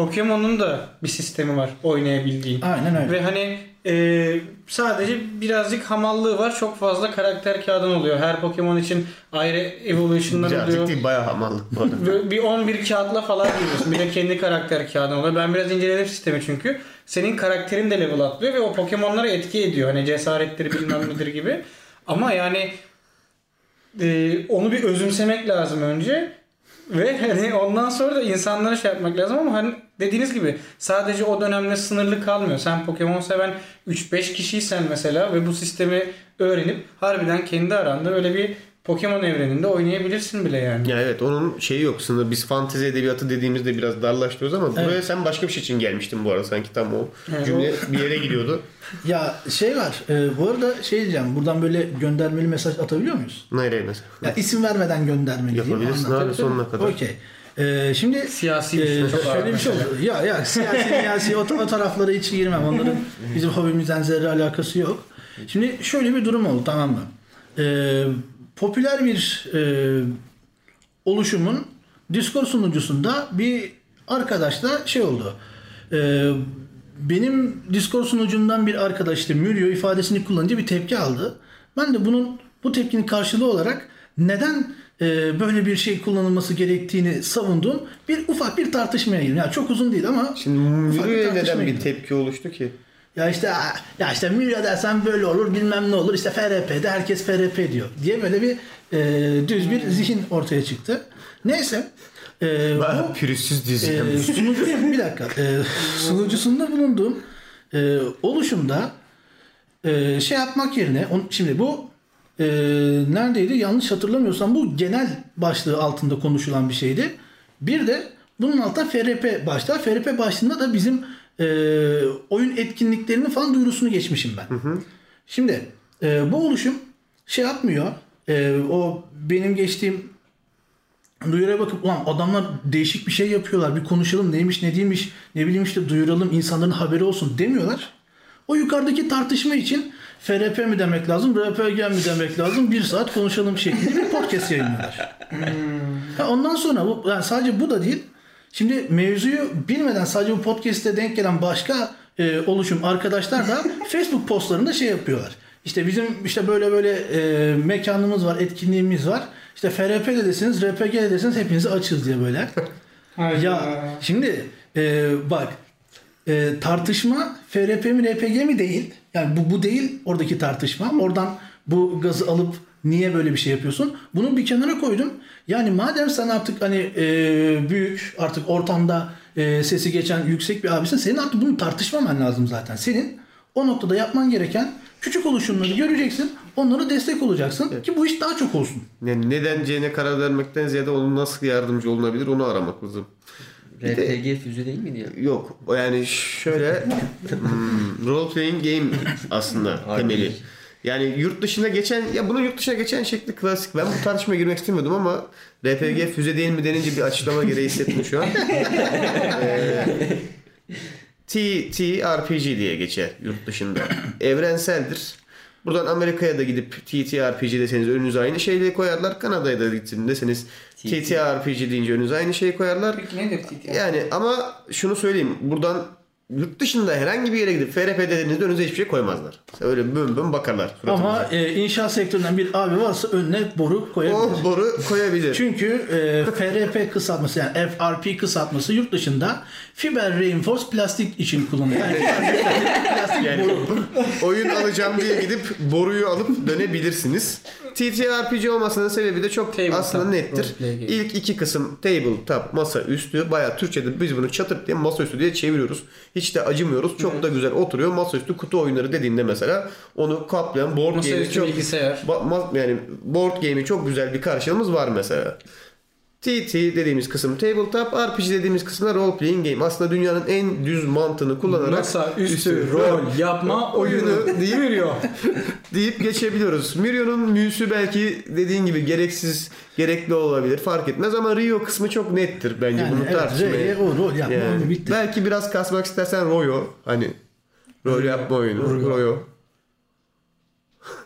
Pokemon'un da bir sistemi var oynayabildiğin. Aynen öyle. Ve hani e, sadece birazcık hamallığı var. Çok fazla karakter kağıdın oluyor. Her Pokemon için ayrı evolution'lar Birazcık oluyor. değil bayağı hamallık bu arada. Bir 11 kağıtla falan giriyorsun. Bir de kendi karakter kağıdın oluyor. Ben biraz inceledim sistemi çünkü. Senin karakterin de level atlıyor ve o Pokemon'lara etki ediyor. Hani cesaretleri bilmem nedir gibi. Ama yani e, onu bir özümsemek lazım önce. Ve hani ondan sonra da insanlara şey yapmak lazım ama hani dediğiniz gibi sadece o dönemde sınırlı kalmıyor. Sen Pokemon seven 3-5 kişiysen mesela ve bu sistemi öğrenip harbiden kendi aranda öyle bir Pokemon evreninde oynayabilirsin bile yani. Ya evet onun şeyi yok sınır. Biz fantezi edebiyatı dediğimizde biraz darlaştırıyoruz ama buraya sen başka bir şey için gelmiştin bu arada sanki tam o Evet, cümle bir yere gidiyordu. Ya şey var. E, bu arada şey diyeceğim. Buradan böyle göndermeli mesaj atabiliyor muyuz? Nereye mesela? Ya isim vermeden göndermeli? Yapabilirsin abi sonuna kadar. Okey. Ee, şimdi Siyasi bir e, şey çok şöyle bir şey oldu. Ya ya siyasi siyasi o, o taraflara hiç girmem. Onların bizim hobimizden zerre alakası yok. Şimdi şöyle bir durum oldu tamam mı? Ee, popüler bir e, oluşumun Discord sunucusunda bir arkadaşla şey oldu. Ee, benim Discord sunucumdan bir arkadaş işte Müryo ifadesini kullanınca bir tepki aldı. Ben de bunun bu tepkinin karşılığı olarak neden e, böyle bir şey kullanılması gerektiğini savunduğum bir ufak bir tartışmaya girdim. Yani çok uzun değil ama Şimdi bir tartışmaya neden bir girdim. tepki oluştu ki? Ya işte "Aa, ya işte Müryo dersen böyle olur bilmem ne olur işte FRP'de herkes FRP diyor diye böyle bir e, düz bir zihin ortaya çıktı. Neyse. E, bu- pürüzsüz dizeceğim. sunucu, bir dakika. Ee, sunucusunda bulunduğum e, oluşumda e, şey yapmak yerine on, şimdi bu e, neredeydi? Yanlış hatırlamıyorsam bu genel başlığı altında konuşulan bir şeydi. Bir de bunun altında FRP başlığı. FRP başlığında da bizim e, oyun etkinliklerinin falan duyurusunu geçmişim ben. Şimdi e, bu oluşum şey yapmıyor. E, o benim geçtiğim duyuruya bakıp ulan adamlar değişik bir şey yapıyorlar bir konuşalım neymiş ne değilmiş ne bileyim işte duyuralım insanların haberi olsun demiyorlar. O yukarıdaki tartışma için FRP mi demek lazım, RPG mi demek lazım, bir saat konuşalım şeklinde bir podcast yayınlıyorlar. Ha, ondan sonra bu, yani sadece bu da değil. Şimdi mevzuyu bilmeden sadece bu podcast'te denk gelen başka e, oluşum arkadaşlar da Facebook postlarında şey yapıyorlar. İşte bizim işte böyle böyle e, mekanımız var, etkinliğimiz var. İşte FRP de desiniz, RPG de desiniz hepinizi açız diye böyle. Ya şimdi e, bak e, tartışma FRP mi RPG mi değil. Yani bu, bu değil oradaki tartışma. Oradan bu gazı alıp niye böyle bir şey yapıyorsun? Bunu bir kenara koydum. Yani madem sen artık hani e, büyük artık ortamda e, sesi geçen yüksek bir abisin senin artık bunu tartışmaman lazım zaten. Senin o noktada yapman gereken küçük oluşumları göreceksin. Onlara destek olacaksın ki bu iş daha çok olsun. Yani neden C'ne karar vermekten ziyade onun nasıl yardımcı olunabilir onu aramak lazım. RPG füze değil miydi ya? Yok. O yani şöyle hmm, role playing game aslında temeli. Yani yurt dışına geçen ya bunun yurt dışına geçen şekli klasik. Ben bu tartışmaya girmek istemiyordum ama RPG füze değil mi denince bir açıklama gereği hissettim şu an. Ee, T, T RPG diye geçer yurt dışında. Evrenseldir. Buradan Amerika'ya da gidip TTRPG deseniz önünüze aynı şeyleri koyarlar. Kanada'ya da gittiğindeseniz TTRPG deyince önünüze aynı şeyi koyarlar. Peki nedir TTR? Yani ama şunu söyleyeyim. Buradan yurt dışında herhangi bir yere gidip FRP dediğinizde önünüze hiçbir şey koymazlar. Öyle bön bön bakarlar. suratınıza. Ama e, inşaat sektöründen bir abi varsa önüne boru koyabilir. o boru koyabilir. Çünkü e, FRP kısaltması yani FRP kısaltması yurt dışında Fiber Reinforced plastik için kullanılıyor. Yani plastik boru. oyun alacağım diye gidip boruyu alıp dönebilirsiniz. TTRPG olmasının sebebi de çok Tabletop aslında nettir. roleplay game. İlk iki kısım tabletop masa üstü bayağı Türkçe'de biz bunu çatır diye masa üstü diye çeviriyoruz. Hiç de acımıyoruz. Çok da güzel oturuyor. Masaüstü kutu oyunları dediğinde mesela onu kaplayan board game'i Masaüstü çok bilgisayar. Ba- ma- yani board game'i çok güzel bir karşılığımız var mesela. TT dediğimiz kısım tabletop, RPG dediğimiz kısımda role playing game. Aslında dünyanın en düz mantığını kullanarak Masa üstü rol yapma oyunu diyor? deyip geçebiliyoruz. Mirio'nun müsü belki dediğin gibi gereksiz, gerekli olabilir. Fark etmez ama Rio kısmı çok nettir bence Yani bunu evet, tartışmaya. R'ye o rol yapma Yani oyunu bitti. belki biraz kasmak istersen Royo hani rol yapma oyunu. Royo.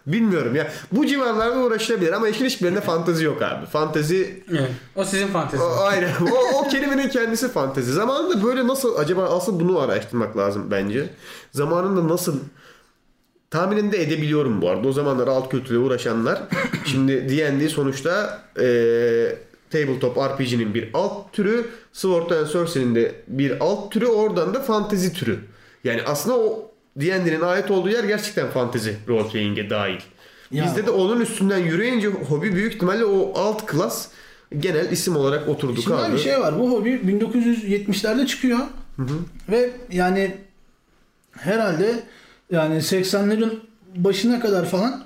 Bilmiyorum ya. Bu civarlarda uğraşılabilir ama işin hiçbirinde fantezi yok abi. Fantezi Evet. O sizin fantezi. o, aynen. O, o kelimenin kendisi fantezi. Zamanında böyle nasıl acaba asıl bunu araştırmak lazım bence. Zamanında nasıl tahmininde edebiliyorum bu arada. O zamanlar alt kültürle uğraşanlar. Şimdi D&D sonuçta eee tabletop RPG'nin bir alt türü. Sword and Sorcery'nin de bir alt türü. Oradan da fantezi türü. Yani aslında o D&D'nin ait olduğu yer gerçekten fantezi role playing'e dahil. Ya- Bizde de onun üstünden yürüyünce hobi büyük ihtimalle o alt klas genel isim olarak oturdu Şimdi kaldı. bir şey var. Bu hobi 1970'lerde çıkıyor. Ve yani herhalde yani 80'lerin başına kadar falan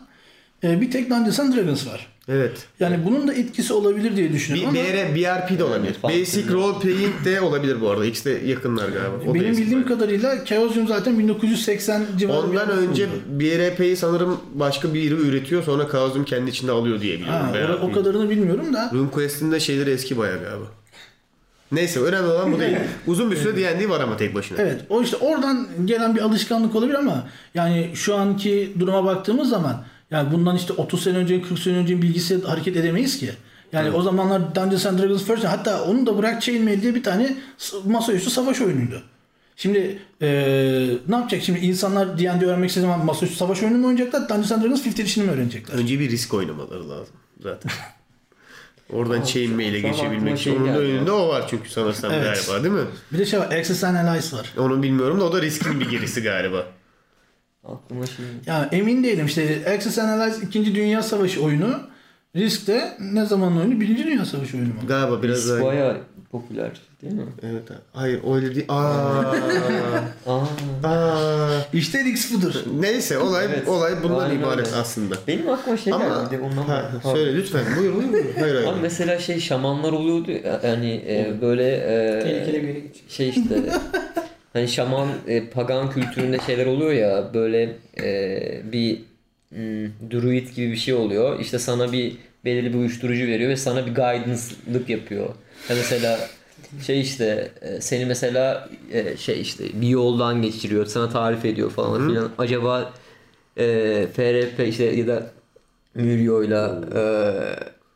e, bir tek Dungeons and Dragons var. Evet. Yani bunun da etkisi olabilir diye Bir, düşünüyorum ama BR, BRP de olabilir. fantezi. Basic Role Playing de olabilir bu arada. İkisi de yakınlar galiba. O benim bildiğim bayağı. kadarıyla Chaosium zaten 1980 civarında. Ondan önce BRP'yi sanırım başka biri üretiyor sonra Chaosium kendi içinde alıyor diye biliyorum. ha, o kadarını bilmiyorum da. RuneQuest'in de şeyleri eski bayağı galiba. Neyse önemli olan bu değil. Uzun bir süre D&D var ama tek başına. Evet o işte oradan gelen bir alışkanlık olabilir ama yani şu anki duruma baktığımız zaman yani bundan işte 30 sene önce 40 sene önce bilgisayar hareket edemeyiz ki. Yani o zamanlar Dungeons and Dragons First hatta onu da bırak Chainmail diye bir tane masaüstü savaş oyunuydu. Şimdi eee, ne yapacak şimdi insanlar D&D öğrenmek istediği zaman masaüstü savaş oyununu mu oynayacaklar Dungeons and Dragons 5th Edition'ı mı öğrenecekler? Önce bir risk oynamaları lazım zaten. Oradan chainmail'e geçebilmek için. şey Onun da önünde o var çünkü sanırsam Evet. galiba değil mi? Bir de şey var Access and Allies var. Onu bilmiyorum da o da riskin bir gerisi galiba. Aklıma şey Yani emin değilim işte Access and Allies 2. Dünya Savaşı oyunu Risk de ne zaman oyunu? Birinci Dünya Savaşı oyunu mu? Galiba biraz Risk daha... bayağı popüler değil mi? Evet. Hayır öyle değil. Aa, Aa, aa. İşte Risk budur. Neyse olay Evet. olay bundan Aynen ibaret öyle. aslında. benim aklıma şey Ama geldi ondan ha, Ha. söyle lütfen. Buyur buyur. buyur. Hayır hayır. Abi mesela şey şamanlar oluyordu ya, yani e, böyle e, Tehlikeli bir şey işte hani şaman e, pagan kültüründe şeyler oluyor ya böyle e, bir hmm, druid gibi bir şey oluyor. İşte sana bir belirli bir uyuşturucu veriyor ve sana bir guidance'lık yapıyor. Ya mesela şey işte e, seni mesela e, şey işte bir yoldan geçiriyor, sana tarif ediyor falan filan. Acaba e, FRP işte ya da Mürio'yla e,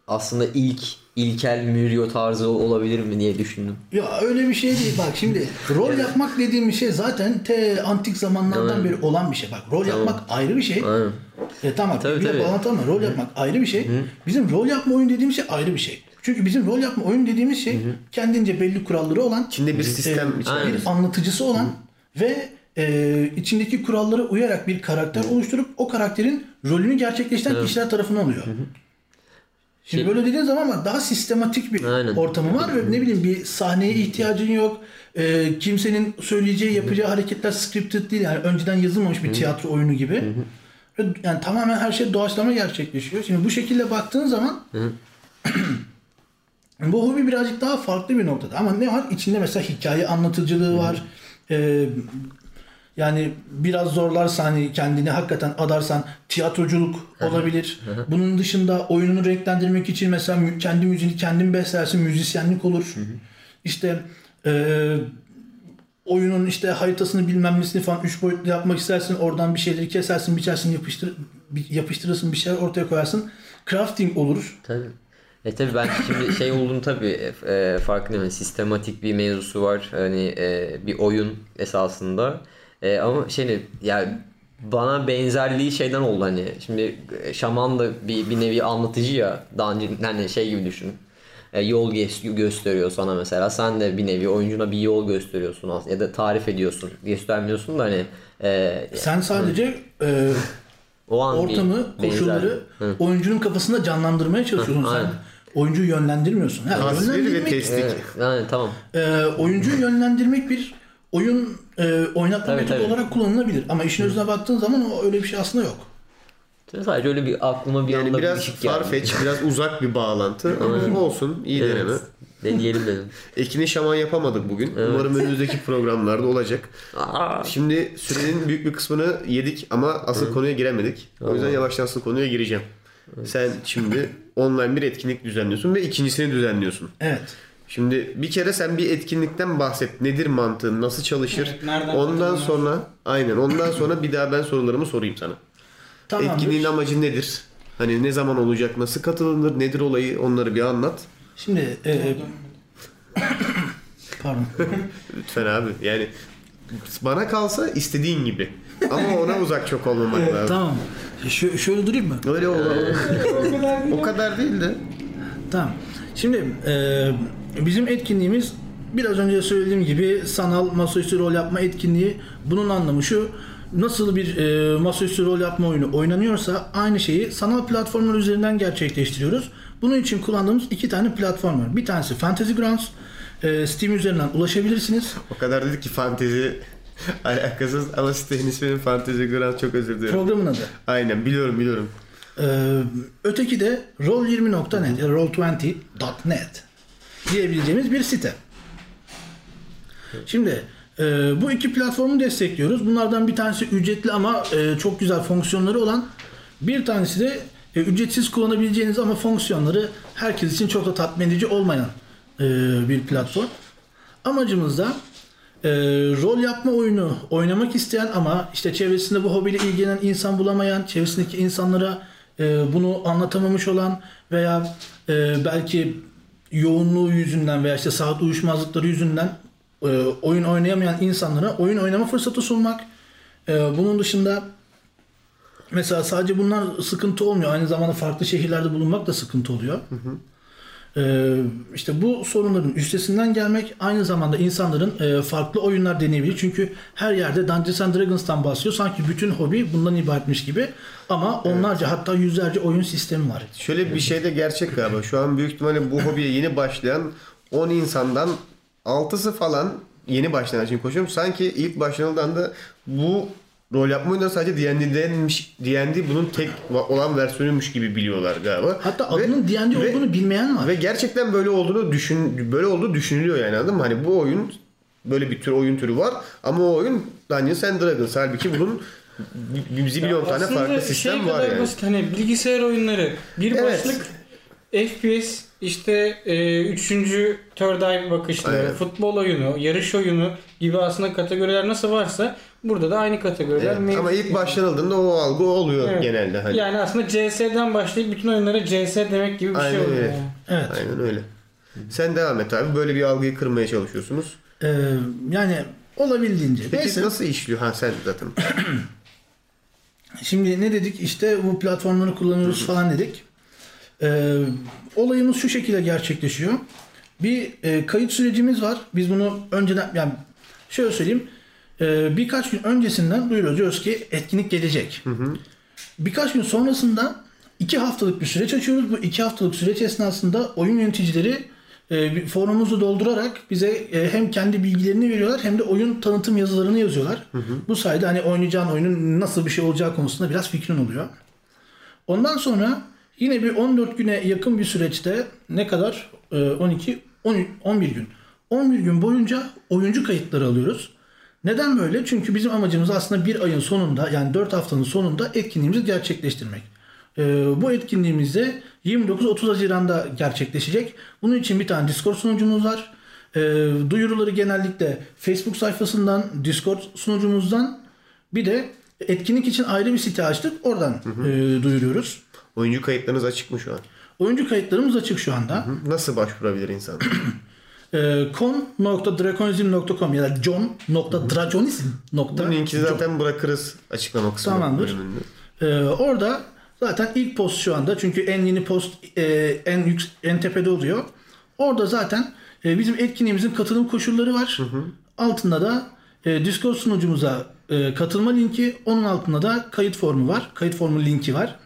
aslında ilk ilkel Mürio tarzı olabilir mi diye düşündüm. Ya öyle bir şey değil. Bak şimdi rol yapmak dediğimiz şey zaten te antik zamanlardan beri olan bir şey. Bak rol yapmak ayrı bir şey. Aynen. E tamam Tabii, bir tabii. bağlantı ama rol yapmak ayrı bir şey. Bizim rol yapma oyun dediğimiz şey ayrı bir şey. Çünkü bizim rol yapma oyun dediğimiz şey kendince belli kuralları olan İçinde bir sistem e, içinde. bir anlatıcısı olan ve e, içindeki kurallara uyarak bir karakter oluşturup o karakterin rolünü gerçekleştiren kişiler tarafından oluyor. Şimdi Şey- böyle dediğin zaman ama daha sistematik bir Aynen. ortamı var ve ne bileyim bir sahneye ihtiyacın yok. E, kimsenin söyleyeceği, yapacağı hareketler scripted değil. Yani önceden yazılmamış bir tiyatro oyunu gibi. Yani tamamen her şey doğaçlama gerçekleşiyor. Şimdi bu şekilde baktığın zaman bu hobi birazcık daha farklı bir noktada. Ama ne var? İçinde mesela hikaye anlatıcılığı var. Ee, yani biraz zorlarsan hani kendini hakikaten adarsan tiyatroculuk olabilir. Bunun dışında oyununu renklendirmek için mesela kendi müziğini kendin beslersin, müzisyenlik olur. İşte e, oyunun işte haritasını bilmem nesini falan üç boyutlu yapmak istersin. Oradan bir şeyleri kesersin, biçersin, yapıştır, yapıştırırsın, bir şeyler ortaya koyarsın. Crafting olur. Tabii. E tabii ben şimdi şey olduğunu tabii e, farkındayım. Yani sistematik bir mevzusu var. Hani e, bir oyun esasında. E, ama şey ya bana benzerliği şeyden oldu hani. Şimdi e, şaman da bir, bir nevi anlatıcı ya. Daha önce hani şey gibi düşün. E, yol gö- gösteriyor sana mesela. Sen de bir nevi oyuncuna bir yol gösteriyorsun aslında. Ya da tarif ediyorsun. Göstermiyorsun da hani e, Sen sadece e, o an ortamı, koşulları Hı. oyuncunun kafasında canlandırmaya çalışıyorsun. Hı, Sen aynen. oyuncuyu yönlendirmiyorsun. Ha, Tasvir ve testik. Evet, yani tamam. e, oyuncuyu yönlendirmek bir oyun e, oynatma Tabii, metodu tabii. olarak kullanılabilir. Ama işin özüne baktığın zaman o öyle bir şey aslında yok. Sadece öyle bir aklıma bir Yani anda biraz bir ışık geldi. farfetch, biraz uzak bir bağlantı ama olsun iyi deneme. Evet. Deneyelim dedim. Ekini şaman yapamadık bugün. Umarım önümüzdeki programlarda olacak. Aa, Şimdi sürenin büyük bir kısmını yedik ama asıl konuya giremedik. O yüzden yavaştan asıl konuya gireceğim. Sen şimdi online bir etkinlik düzenliyorsun ve ikincisini düzenliyorsun. Evet. Şimdi bir kere sen bir etkinlikten bahset. Nedir mantığı? Nasıl çalışır? Evet, nereden ondan sonra aynen ondan sonra bir daha ben sorularımı sorayım sana. Tamamdır. Etkinliğin amacı nedir? Hani ne zaman olacak? Nasıl katılınır? Nedir olayı? Onları bir anlat. Şimdi e, pardon. Lütfen abi. Yani bana kalsa istediğin gibi. Ama ona uzak çok olmamak lazım. tamam. Şö- şöyle durayım mı? Öyle olur. o kadar değil. de. Tamam. Şimdi e, bizim etkinliğimiz biraz önce söylediğim gibi sanal masaüstü rol yapma etkinliği. Bunun anlamı şu. Nasıl bir e, masaüstü rol yapma oyunu oynanıyorsa aynı şeyi sanal platformlar üzerinden gerçekleştiriyoruz. Bunun için kullandığımız iki tane platform var. Bir tanesi Fantasy Grounds. E, Steam üzerinden ulaşabilirsiniz. O kadar dedik ki fantezi alakasız ama sitenin isminin Fantezi Grand çok özür dilerim. Programın adı. Aynen biliyorum biliyorum. Ee, öteki de roll20.net ya da roll20.net diyebileceğimiz bir site. Şimdi e, bu iki platformu destekliyoruz. Bunlardan bir tanesi ücretli ama e, çok güzel fonksiyonları olan. Bir tanesi de e, ücretsiz kullanabileceğiniz ama fonksiyonları herkes için çok da tatmin edici olmayan e, bir platform. Amacımız da e, rol yapma oyunu oynamak isteyen ama işte çevresinde bu hobiyle ilgilenen insan bulamayan, çevresindeki insanlara e, bunu anlatamamış olan veya e, belki yoğunluğu yüzünden veya işte saat uyuşmazlıkları yüzünden e, oyun oynayamayan insanlara oyun oynama fırsatı sunmak. E, bunun dışında mesela sadece bunlar sıkıntı olmuyor. Aynı zamanda farklı şehirlerde bulunmak da sıkıntı oluyor. Ee, işte bu sorunların üstesinden gelmek aynı zamanda insanların e, farklı oyunlar deneyebilir. Çünkü her yerde Dungeons and Dragons'tan bahsediyor. Sanki bütün hobi bundan ibaretmiş gibi. Ama onlarca hatta yüzlerce oyun sistemi var. Şöyle bir şey de gerçek galiba. Şu an büyük ihtimalle bu hobiye yeni başlayan 10 insandan 6'sı falan yeni başlayan için koşuyorum. Sanki ilk başlanıldığında bu rol yapma oyunları sadece D&D'denmiş, D&D bunun tek olan versiyonuymuş gibi biliyorlar galiba. Hatta Ve- adının D&D ve- olduğunu bilmeyen var. Ve gerçekten böyle olduğunu düşün böyle olduğu düşünülüyor yani anladın mı? Hani bu oyun böyle bir tür oyun türü var ama o oyun Dungeons and Dragons. Halbuki bunun bir milyon tane farklı şey sistem var kadar yani. basit hani bilgisayar oyunları bir Evet. başlık FPS işte e, üçüncü third eye bakışları, Aynen. futbol oyunu, yarış oyunu gibi aslında kategoriler nasıl varsa burada da aynı kategoriler Evet. Ama ilk başlanıldığında o algı oluyor Evet. genelde. Hani. Yani aslında CS'den başlayıp bütün oyunlara CS demek gibi bir Aynen şey oluyor. öyle. yani. Evet. Aynen öyle. Sen devam et abi. Böyle bir algıyı kırmaya çalışıyorsunuz. Ee, yani olabildiğince. Peki Neyse. nasıl işliyor? Ha sen zaten. Şimdi ne dedik işte bu platformları kullanıyoruz falan dedik. Ee, olayımız şu şekilde gerçekleşiyor. Bir e, kayıt sürecimiz var. Biz bunu önceden yani şöyle söyleyeyim. Ee, birkaç gün öncesinden duyuruyoruz. Diyoruz ki etkinlik gelecek. Birkaç gün sonrasında iki haftalık bir süreç açıyoruz. Bu iki haftalık süreç esnasında oyun yöneticileri e, forumumuzu doldurarak bize e, hem kendi bilgilerini veriyorlar hem de oyun tanıtım yazılarını yazıyorlar. Bu sayede hani oynayacağın oyunun nasıl bir şey olacağı konusunda biraz fikrin oluyor. Ondan sonra yine bir 14 güne yakın bir süreçte ne kadar? Ee, 12, 13, 11 gün. 11 gün boyunca oyuncu kayıtları alıyoruz. Neden böyle? Çünkü bizim amacımız aslında bir ayın sonunda yani 4 haftanın sonunda etkinliğimizi gerçekleştirmek. Ee, bu etkinliğimiz de 29-30 Haziran'da gerçekleşecek. Bunun için bir tane Discord sunucumuz var. Ee, duyuruları genellikle Facebook sayfasından, Discord sunucumuzdan bir de etkinlik için ayrı bir site açtık. Oradan e, duyuruyoruz. Oyuncu kayıtlarınız açık mı şu an? Oyuncu kayıtlarımız açık şu anda. Nasıl başvurabilir insan? Ee, con.draconizm.com ya da john.draconizm.com Bunun linkini zaten bırakırız açıklama kısmına. Tamamdır. Ee, orada zaten ilk post şu anda çünkü en yeni post e, en yük, en tepede oluyor. Orada zaten e, bizim etkinliğimizin katılım koşulları var. Altında da e, Discord sunucumuza e, katılma linki, onun altında da kayıt formu var. Kayıt formu linki var.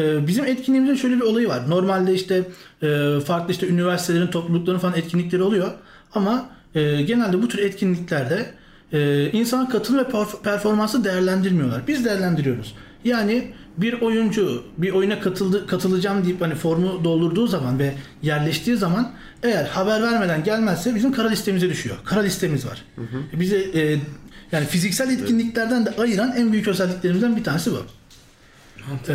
E, bizim etkinliğimizin şöyle bir olayı var. Normalde işte e, farklı işte üniversitelerin, toplulukların falan etkinlikleri oluyor. Ama e, genelde bu tür etkinliklerde e, insan katılım ve perf- performansı değerlendirmiyorlar. Biz değerlendiriyoruz. Yani bir oyuncu bir oyuna katıldı, katılacağım deyip hani formu doldurduğu zaman ve yerleştiği zaman eğer haber vermeden gelmezse bizim kara listemize düşüyor. Kara listemiz var. Bize e, yani fiziksel etkinliklerden de ayıran en büyük özelliklerimizden bir tanesi bu. Ee,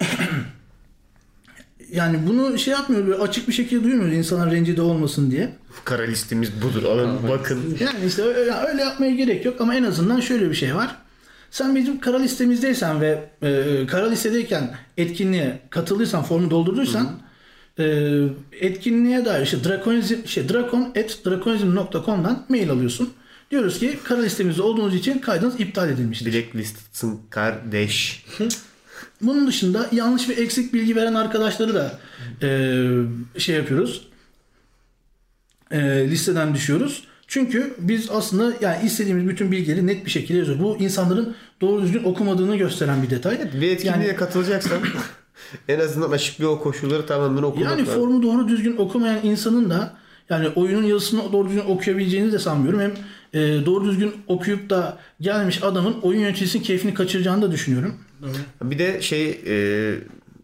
yani bunu şey yapmıyor böyle açık bir şekilde duymuyoruz insanlar rencide olmasın diye. Kara listemiz budur. Alın bakın. Yani işte öyle, öyle yapmaya gerek yok ama en azından şöyle bir şey var. Sen bizim kara listemizdeysen ve e, kara listedeyken etkinliğe katılıysan, formu doldurduysan e, etkinliğe dair işte drakonizm, şey, drakon.drakonizm.com'dan mail alıyorsun. Diyoruz ki kara listemizde olduğunuz için kaydınız iptal edilmiştir. Blacklist'sın kardeş. Bunun dışında yanlış ve eksik bilgi veren arkadaşları da e, şey yapıyoruz. E, listeden düşüyoruz. Çünkü biz aslında yani istediğimiz bütün bilgileri net bir şekilde yazıyoruz. Bu insanların doğru düzgün okumadığını gösteren bir detay. Bir etkinliğe Yani- katılacaksan en azından açıklığı o koşulları tamamen okumak Yani lazım. formu doğru düzgün okumayan insanın da yani oyunun yazısını doğru düzgün okuyabileceğini de sanmıyorum. Hem e, doğru düzgün okuyup da gelmiş adamın oyun yöneticisinin keyfini kaçıracağını da düşünüyorum. Bir de şey e,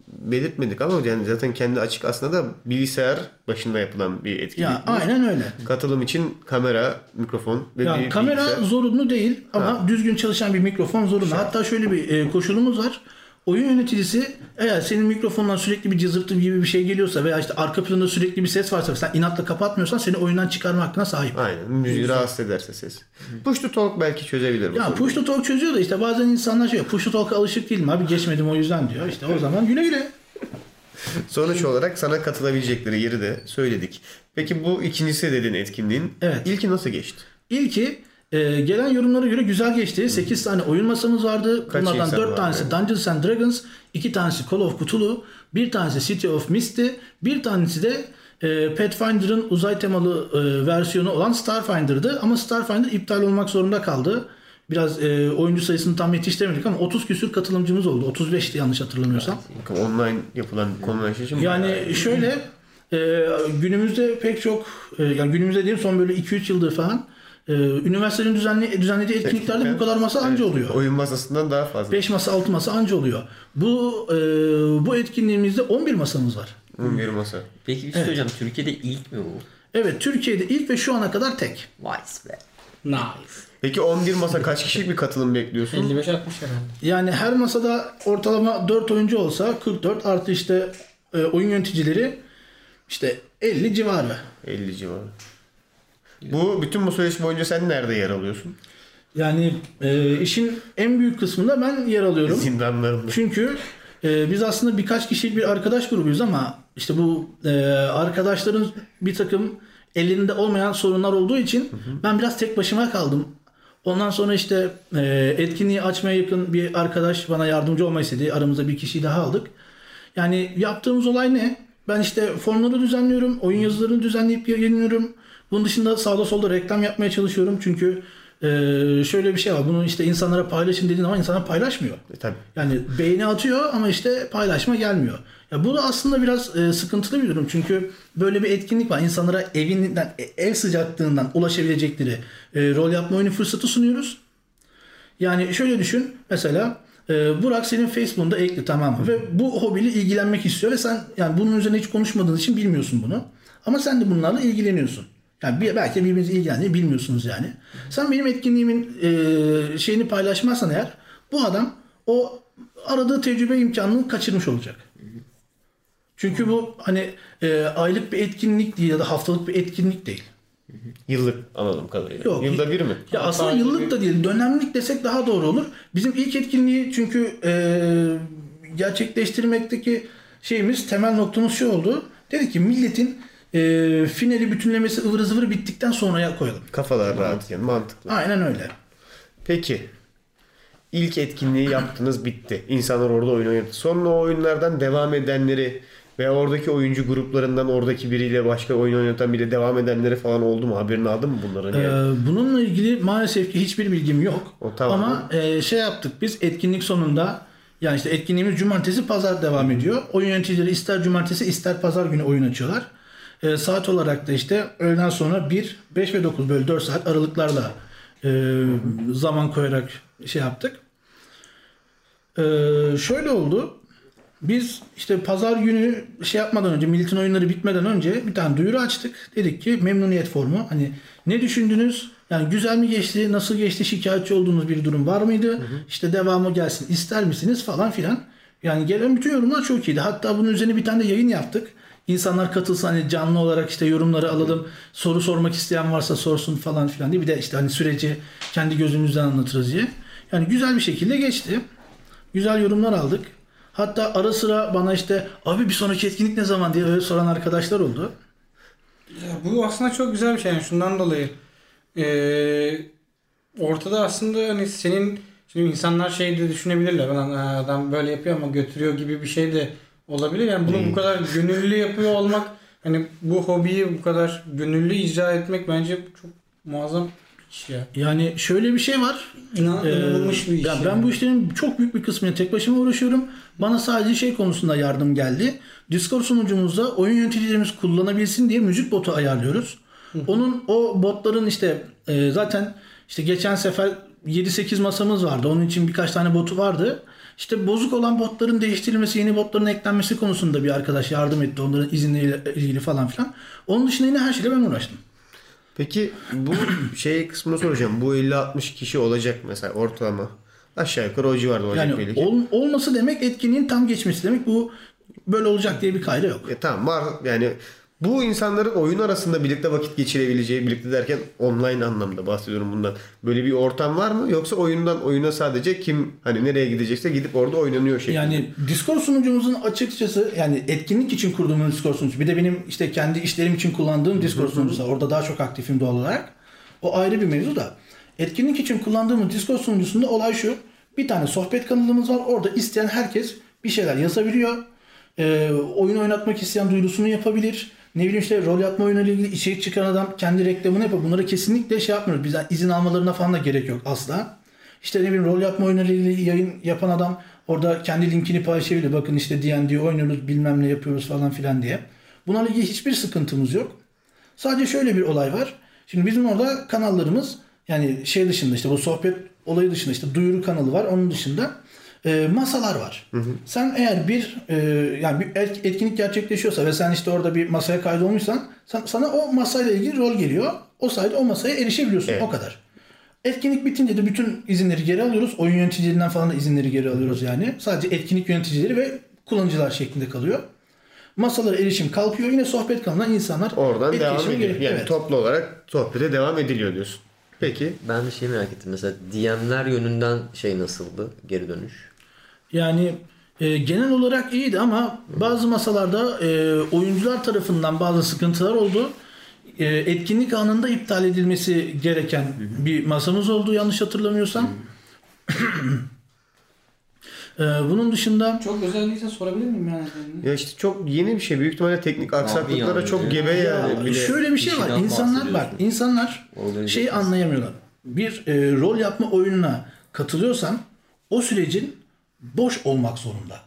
belirtmedik ama yani zaten kendi açık aslında da bilgisayar başında yapılan bir etkinlik. Ya bu. aynen öyle. Katılım için kamera, mikrofon ve Ya bir kamera bilgisayar. zorunlu değil ama düzgün çalışan bir mikrofon zorunlu. Hatta şöyle bir e, koşulumuz var. Oyun yöneticisi eğer senin mikrofondan sürekli bir cızırtı gibi bir şey geliyorsa veya işte arka planda sürekli bir ses varsa sen inatla kapatmıyorsan seni oyundan çıkarma hakkına sahip. Aynen. Müziği rahatsız ederse ses. Push to talk belki çözebilir. bu Ya push to talk çözüyor da işte bazen insanlar şey push to talk'a alışık değilim abi geçmedim o yüzden diyor. İşte o zaman güle güle. Sonuç olarak sana katılabilecekleri yeri de söyledik. Peki bu ikincisi dedin etkinliğin. Evet. İlki nasıl geçti? İlki e, gelen yorumlara göre güzel geçti. 8 tane oyun masamız vardı. Kaç Bunlardan insan 4 vardı? tanesi Dungeons and Dragons, 2 tanesi Call of Cthulhu, bir tanesi City of Misty, bir tanesi de e, Pathfinder'ın uzay temalı e, versiyonu olan Starfinder'dı. Ama Starfinder iptal olmak zorunda kaldı. Biraz e, oyuncu sayısını tam yetiştiremedik ama 30 küsür katılımcımız oldu. 35'ti yanlış hatırlamıyorsam. Online yapılan için mi? Yani şöyle e, günümüzde pek çok e, yani günümüzde diyeyim son böyle 2-3 yıldır falan e, üniversitelerin düzenli, düzenlediği etkinliklerde bu kadar masa anca Evet, oluyor. Oyun masasından daha fazla. 5 masa 6 masa anca oluyor. Bu e, bu etkinliğimizde 11 masamız var. 11 masa. Peki bir şey söyleyeceğim. Türkiye'de ilk mi bu? Evet Türkiye'de ilk ve şu ana kadar tek. Vay be. Nice. Peki 11 masa kaç kişilik bir katılım bekliyorsun? 55-60 herhalde. Yani her masada ortalama 4 oyuncu olsa 44 artı işte e, oyun yöneticileri işte 50 civarı. 50 civarı. Bu bütün bu süreç boyunca sen nerede yer alıyorsun? Yani e, işin en büyük kısmında ben yer alıyorum. Zindanlarında. Çünkü e, biz aslında birkaç kişilik bir arkadaş grubuyuz ama işte bu e, arkadaşların bir takım elinde olmayan sorunlar olduğu için ben biraz tek başıma kaldım. Ondan sonra işte e, etkinliği açmaya yakın bir arkadaş bana yardımcı olmayı istedi. Aramızda bir kişiyi daha aldık. Yani yaptığımız olay ne? Ben işte formları düzenliyorum, oyun yazılarını düzenleyip yayınlıyorum. Bunun dışında sağda solda reklam yapmaya çalışıyorum. Çünkü e, şöyle bir şey var. Bunu işte insanlara paylaşın dediğin zaman insanlar paylaşmıyor. E, tabii. Yani beğeni atıyor ama işte paylaşma gelmiyor. Ya bu da aslında biraz e, sıkıntılı bir durum. Çünkü böyle bir etkinlik var. İnsanlara evinden, e, ev sıcaklığından ulaşabilecekleri e, rol yapma oyunu fırsatı sunuyoruz. Yani şöyle düşün. Mesela e, Burak senin Facebook'unda ekli tamam mı? Ve bu hobiyle ilgilenmek istiyor ve sen yani bunun üzerine hiç konuşmadığın için bilmiyorsun bunu. Ama sen de bunlarla ilgileniyorsun. Yani bir, belki birbirinizi ilgilendiğini bilmiyorsunuz yani. Sen benim etkinliğimin e, şeyini paylaşmazsan eğer bu adam o aradığı tecrübe imkanını kaçırmış olacak. Çünkü bu hani e, aylık bir etkinlik değil ya da haftalık bir etkinlik değil. Yıllık anladığım kadarıyla. Yok. Yılda bir mi? Ya aslında Hatta yıllık da değil, dönemlik desek daha doğru olur. Bizim ilk etkinliği çünkü e, gerçekleştirmekteki şeyimiz, temel noktamız şu oldu. Dedi ki milletin e, finali bütünlemesi ıvır zıvır bittikten sonraya koyalım. Kafalar rahat yani mantıklı. Aynen öyle. Peki. İlk etkinliği yaptınız bitti. İnsanlar orada oyun oynadı. Sonra o oyunlardan devam edenleri ve oradaki oyuncu gruplarından oradaki biriyle başka oyun oynatan biriyle devam edenleri falan oldu mu? Haberini aldın mı bunların? Ee, bununla ilgili maalesef ki hiçbir bilgim yok. O tamam. Ama e, şey yaptık biz etkinlik sonunda yani işte etkinliğimiz cumartesi pazar devam ediyor. Oyun yöneticileri ister cumartesi ister pazar günü oyun açıyorlar. E, saat olarak da işte öğleden sonra 1, 5 ve 9 böyle 4 saat aralıklarla e, zaman koyarak şey yaptık. E, şöyle oldu. Biz işte pazar günü şey yapmadan önce, milletin oyunları bitmeden önce bir tane duyuru açtık. Dedik ki memnuniyet formu. Hani ne düşündünüz? Yani güzel mi geçti? Nasıl geçti? Şikayetçi olduğunuz bir durum var mıydı? İşte devamı gelsin ister misiniz falan filan. Yani gelen bütün yorumlar çok iyiydi. Hatta bunun üzerine bir tane de yayın yaptık. İnsanlar katılsa hani canlı olarak işte yorumları alalım. Soru sormak isteyen varsa sorsun falan filan diye. Bir de işte hani süreci kendi gözümüzden anlatırız diye. Yani güzel bir şekilde geçti. Güzel yorumlar aldık. Hatta ara sıra bana işte abi bir sonraki etkinlik ne zaman diye öyle soran arkadaşlar oldu. Ya bu aslında çok güzel bir şey. Yani şundan dolayı eee, ortada aslında hani senin şimdi insanlar şey de düşünebilirler. Ha, adam böyle yapıyor ama götürüyor gibi bir şey de olabilir. Yani bunu bu kadar gönüllü yapıyor olmak hani bu hobiyi bu kadar gönüllü icra etmek bence çok muazzam bir iş ya. Yani şöyle bir şey var. İnan, Ee, inanılmış bir iş. yani. ben bu işlerin çok büyük bir kısmını tek başıma uğraşıyorum. Bana sadece şey konusunda yardım geldi. Discord sunucumuzda oyun yöneticilerimiz kullanabilsin diye müzik botu ayarlıyoruz. Onun o botların işte e, zaten işte geçen sefer 7-8 masamız vardı. Onun için birkaç tane botu vardı. İşte bozuk olan botların değiştirilmesi, yeni botların eklenmesi konusunda bir arkadaş yardım etti. Onların izinleriyle ilgili falan filan. Onun dışında yine her şeyle ben uğraştım. Peki bu şey kısmını soracağım. Bu 50-60 kişi olacak mesela ortalama. Aşağı yukarı o civarda olacak Yani belli ki. ol- olması demek etkinliğin tam geçmesi demek. Bu böyle olacak diye bir kayda yok. E, tamam var yani bu insanların oyun arasında birlikte vakit geçirebileceği, birlikte derken online anlamda bahsediyorum bundan. Böyle bir ortam var mı? Yoksa oyundan oyuna sadece kim hani nereye gidecekse gidip orada oynanıyor şeklinde. Yani Discord sunucumuzun açıkçası yani etkinlik için kurduğumuz Discord sunucu. Bir de benim işte kendi işlerim için kullandığım Discord sunucusu. Orada daha çok aktifim doğal olarak. O ayrı bir mevzu da. Etkinlik için kullandığımız Discord sunucusunda olay şu. Bir tane sohbet kanalımız var. Orada isteyen herkes bir şeyler yazabiliyor. Ee, oyun oynatmak isteyen duyurusunu yapabilir. Ne bileyim işte rol yapma oyunuyla ilgili içerik çıkan adam kendi reklamını yapıyor. Bunları kesinlikle şey yapmıyoruz. Bizden izin almalarına falan da gerek yok asla. İşte ne bileyim rol yapma oyunuyla ilgili yayın yapan adam orada kendi linkini paylaşabilir. Bakın işte D&D oynuyoruz bilmem ne yapıyoruz falan filan diye. Bunlarla ilgili hiçbir sıkıntımız yok. Sadece şöyle bir olay var. Şimdi bizim orada kanallarımız yani şey dışında işte bu sohbet olayı dışında işte duyuru kanalı var. Onun dışında e, masalar var. Sen eğer bir e, yani bir et- etkinlik gerçekleşiyorsa ve sen işte orada bir masaya kaydolmuşsan sen, sana o masayla ilgili rol geliyor. O sayede o masaya erişebiliyorsun. Evet. O kadar. Etkinlik bitince de bütün izinleri geri alıyoruz. Oyun yöneticilerinden falan da izinleri geri alıyoruz yani. Sadece etkinlik yöneticileri ve kullanıcılar şeklinde kalıyor. masalara erişim kalkıyor. Yine sohbet kanalına insanlar Oradan devam ediyor. giriyor. Yani Evet. toplu olarak sohbete devam ediliyor diyorsun. Peki Ben de şey merak ettim. Mesela DM'ler yönünden şey nasıldı? Geri dönüş. Yani e, genel olarak iyiydi ama bazı masalarda e, oyuncular tarafından bazı sıkıntılar oldu. E, etkinlik anında iptal edilmesi gereken bir masamız oldu yanlış hatırlamıyorsam. E, bunun dışında Çok özel değilse sorabilir miyim yani? ya işte çok yeni bir şey. Büyük ihtimalle teknik aksaklıklara yani? çok gebe Ya, yani. Bir de- şöyle bir şey var. İnsanlar bak, insanlar etmesi. anlayamıyorlar. Bir e, rol yapma oyununa katılıyorsan o sürecin boş olmak zorunda.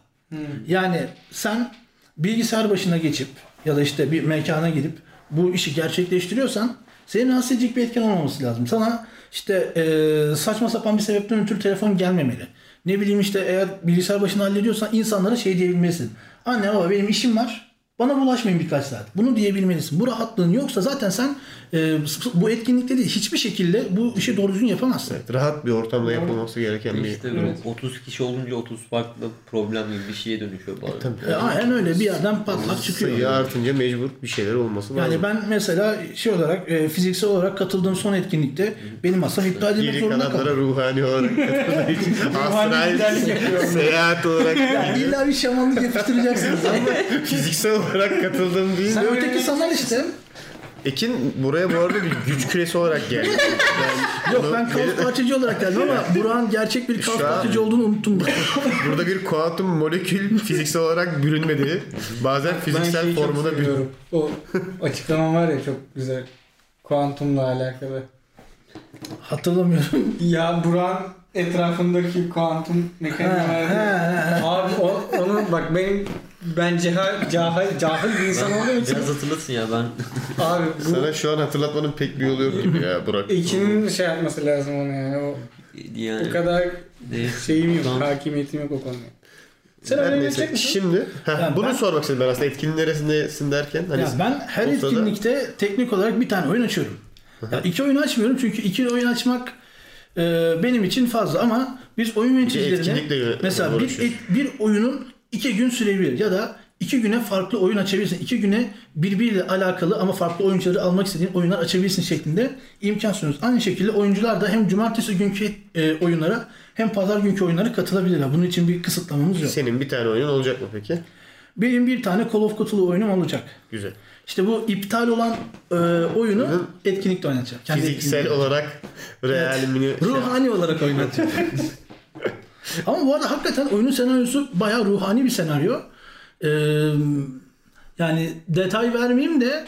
Yani sen bilgisayar başına geçip ya da işte bir mekana girip bu işi gerçekleştiriyorsan senin rahatsız bir etken olmaması lazım. Sana işte e, saçma sapan bir sebepten ötürü telefon gelmemeli. Ne bileyim işte eğer bilgisayar başına hallediyorsan insanlara şey diyebilmelisin. Anne baba benim işim var. Bana bulaşmayın birkaç saat. Bunu diyebilmelisin. Bu rahatlığın yoksa zaten sen e, bu etkinlikte değil hiçbir şekilde bu işi doğru düzgün yapamazsın. Evet, rahat bir ortamda yapılması gereken bir İşte böyle 30 kişi olunca 30 farklı problem gibi bir şeye dönüşüyor bazen. E, aynen öyle bir yerden patlak çıkıyor. sayı artınca mecbur bir şeyler olması lazım. Yani ben mesela şey olarak e, fiziksel olarak katıldığım son etkinlikte benim masam iptal edilmek zorunda kaldı. ruhani olarak katıldığı için astral seyahat olarak Yani illa bir şamanlık yapıştıracaksınız ama fiziksel olarak katıldığım değil. sen öteki sanal işte. Ekin buraya bu arada bir güç küresi olarak geldi. Yani Yok ben kaos parçacı olarak geldim ama Burak'ın gerçek bir kaos parçacı olduğunu unuttum. Burada bir kuantum molekül fiziksel olarak bürünmedi. Bazen Ben fiziksel formuna bürünüyor. O açıklama var ya çok güzel. Kuantumla alakalı. Hatırlamıyorum. Ya Burak'ın etrafındaki kuantum mekanizmaları. Abi o, onu bak benim ben cahil, cahil, cahil bir insan olduğum için Biraz hatırlasın ya ben. abi bu Sana şu an hatırlatmanın pek bir yolu yok gibi ya Burak. ikinin şey yapması lazım onu yani. O, yani o kadar değil. şeyim yok, Ben- hakimiyetim yok o konuda. Sen öyle neyse, misin? Şimdi heh, Yani bunu ben- sormak istedim ben aslında etkinin neresindesin derken. Hani Ya ben her o sırada- etkinlikte teknik olarak bir tane oyun açıyorum. Ya iki oyun açmıyorum çünkü iki oyun açmak e, benim için fazla ama biz oyun yöneticilerine mesela bir, et- bir oyunun iki gün sürebilir ya da iki güne farklı oyun açabilirsin. İki güne birbiriyle alakalı ama farklı oyuncuları almak istediğin oyunlar açabilirsin şeklinde imkan sunuyoruz. Aynı şekilde oyuncular da hem cumartesi günkü e, oyunlara hem pazar günkü oyunlara katılabilirler. Bunun için bir kısıtlamamız yok. Senin bir tane oyunun olacak mı peki? Benim bir tane Call of Cthulhu oyunum olacak. Güzel. İşte bu iptal olan e, oyunu etkinlikte oynatacağım. Kendi Fiziksel etkinliğimde. olarak realimini şey ruhani olarak oynatacağım. Ama bu arada hakikaten oyunun senaryosu bayağı ruhani bir senaryo. Ee, yani detay vermeyeyim de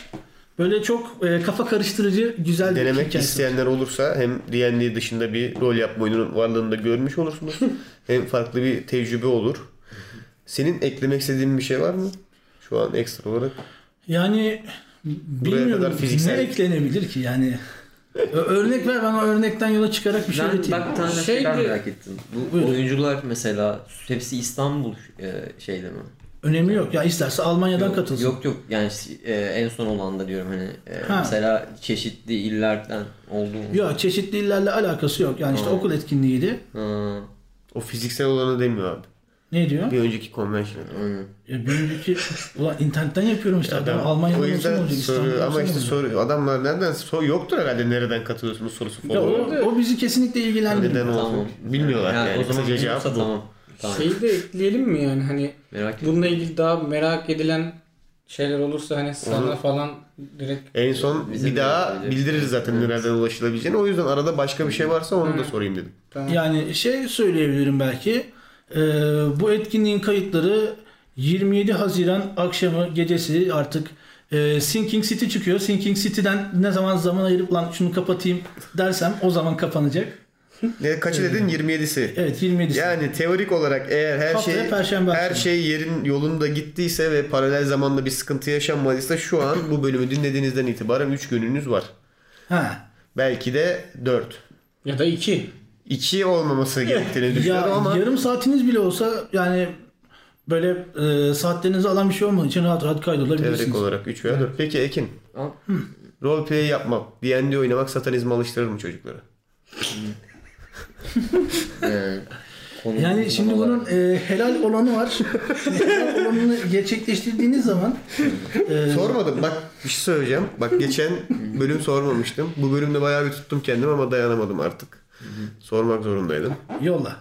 böyle çok e, kafa karıştırıcı güzel bir denemek hikayesi var. isteyenler olursa hem D&D dışında bir rol yapma oyununun varlığını da görmüş olursunuz. hem farklı bir tecrübe olur. Senin eklemek istediğin bir şey var mı? Şu an ekstra olarak. Yani bilmiyorum kadar fiziksel- ne eklenebilir ki yani. Örnek ver bana örnekten yola çıkarak bir şey Ben üreteyim. bak tane Şey şeyler de- merak ettim. Bu Buyurun. oyuncular mesela hepsi İstanbul e, şeyde mi? Önemi yok. Ya isterse Almanya'dan katılsın. Yok yok yani e, en son olan da diyorum hani e, Ha. mesela çeşitli illerden oldu mu? Yok çeşitli illerle alakası yok. Yani işte Ha. okul etkinliğiydi. Ha, O fiziksel olanı demiyor abi. Ne diyor? Bir önceki konvensiyon. aynen. Ya bir önceki ulan internetten yapıyorum işte adam Almanya'dan o olsa ne yüzden olacak soruyor İstanbul'dan ama işte soruyor. Adamlar nereden sor yoktur herhalde nereden katılıyorsunuz sorusu Ya falan. o, o bizi kesinlikle Neden ilgilendirmiyor. olsun? Tamam. Bilmiyorlar Ha, yani. o zaman Kısaca cevap bu. tamam. Tamam. Şeyi de ekleyelim mi yani hani Merak bununla ilgili daha merak edilen şeyler olursa hani sana Onu- falan direkt En son bir daha bildiririz zaten Evet. nereden ulaşılabileceğini. O yüzden arada başka bir şey varsa onu da sorayım dedim. tamam. Yani şey söyleyebilirim belki. E, bu etkinliğin kayıtları 27 Haziran akşamı gecesi artık e, Sinking City çıkıyor. Sinking City'den ne zaman zaman ayırıp lan şunu kapatayım dersem o zaman kapanacak. Ne kaçı dedin? 27'si. Evet 27'si. Yani teorik olarak eğer her Haftaya şey Perşembe her akşamı. şey yerin yolunda gittiyse ve paralel zamanda bir sıkıntı yaşanmadıysa şu an bu bölümü dinlediğinizden itibaren 3 gününüz var. Ha. Belki de 4. ya da iki. 2 olmaması gerektiğini Ya düşünüyorum ama yarım saatiniz bile olsa yani böyle e, saatlerinizi alan bir şey olmadığı için rahat rahat kaydolabilirsiniz. teorik olarak 3 veya 4. Peki Ekin, roleplay yapmak, D&D oynamak satanizmi alıştırır mı çocuklara? Ee, Konu Yani şimdi olarak. bunun e, helal olanı var. helal olanını gerçekleştirdiğiniz zaman e, Sormadım. Bak bir şey söyleyeceğim. Bak geçen bölüm sormamıştım. Bu bölümde bayağı bir tuttum kendimi ama dayanamadım artık. Sormak zorundaydım. yolla.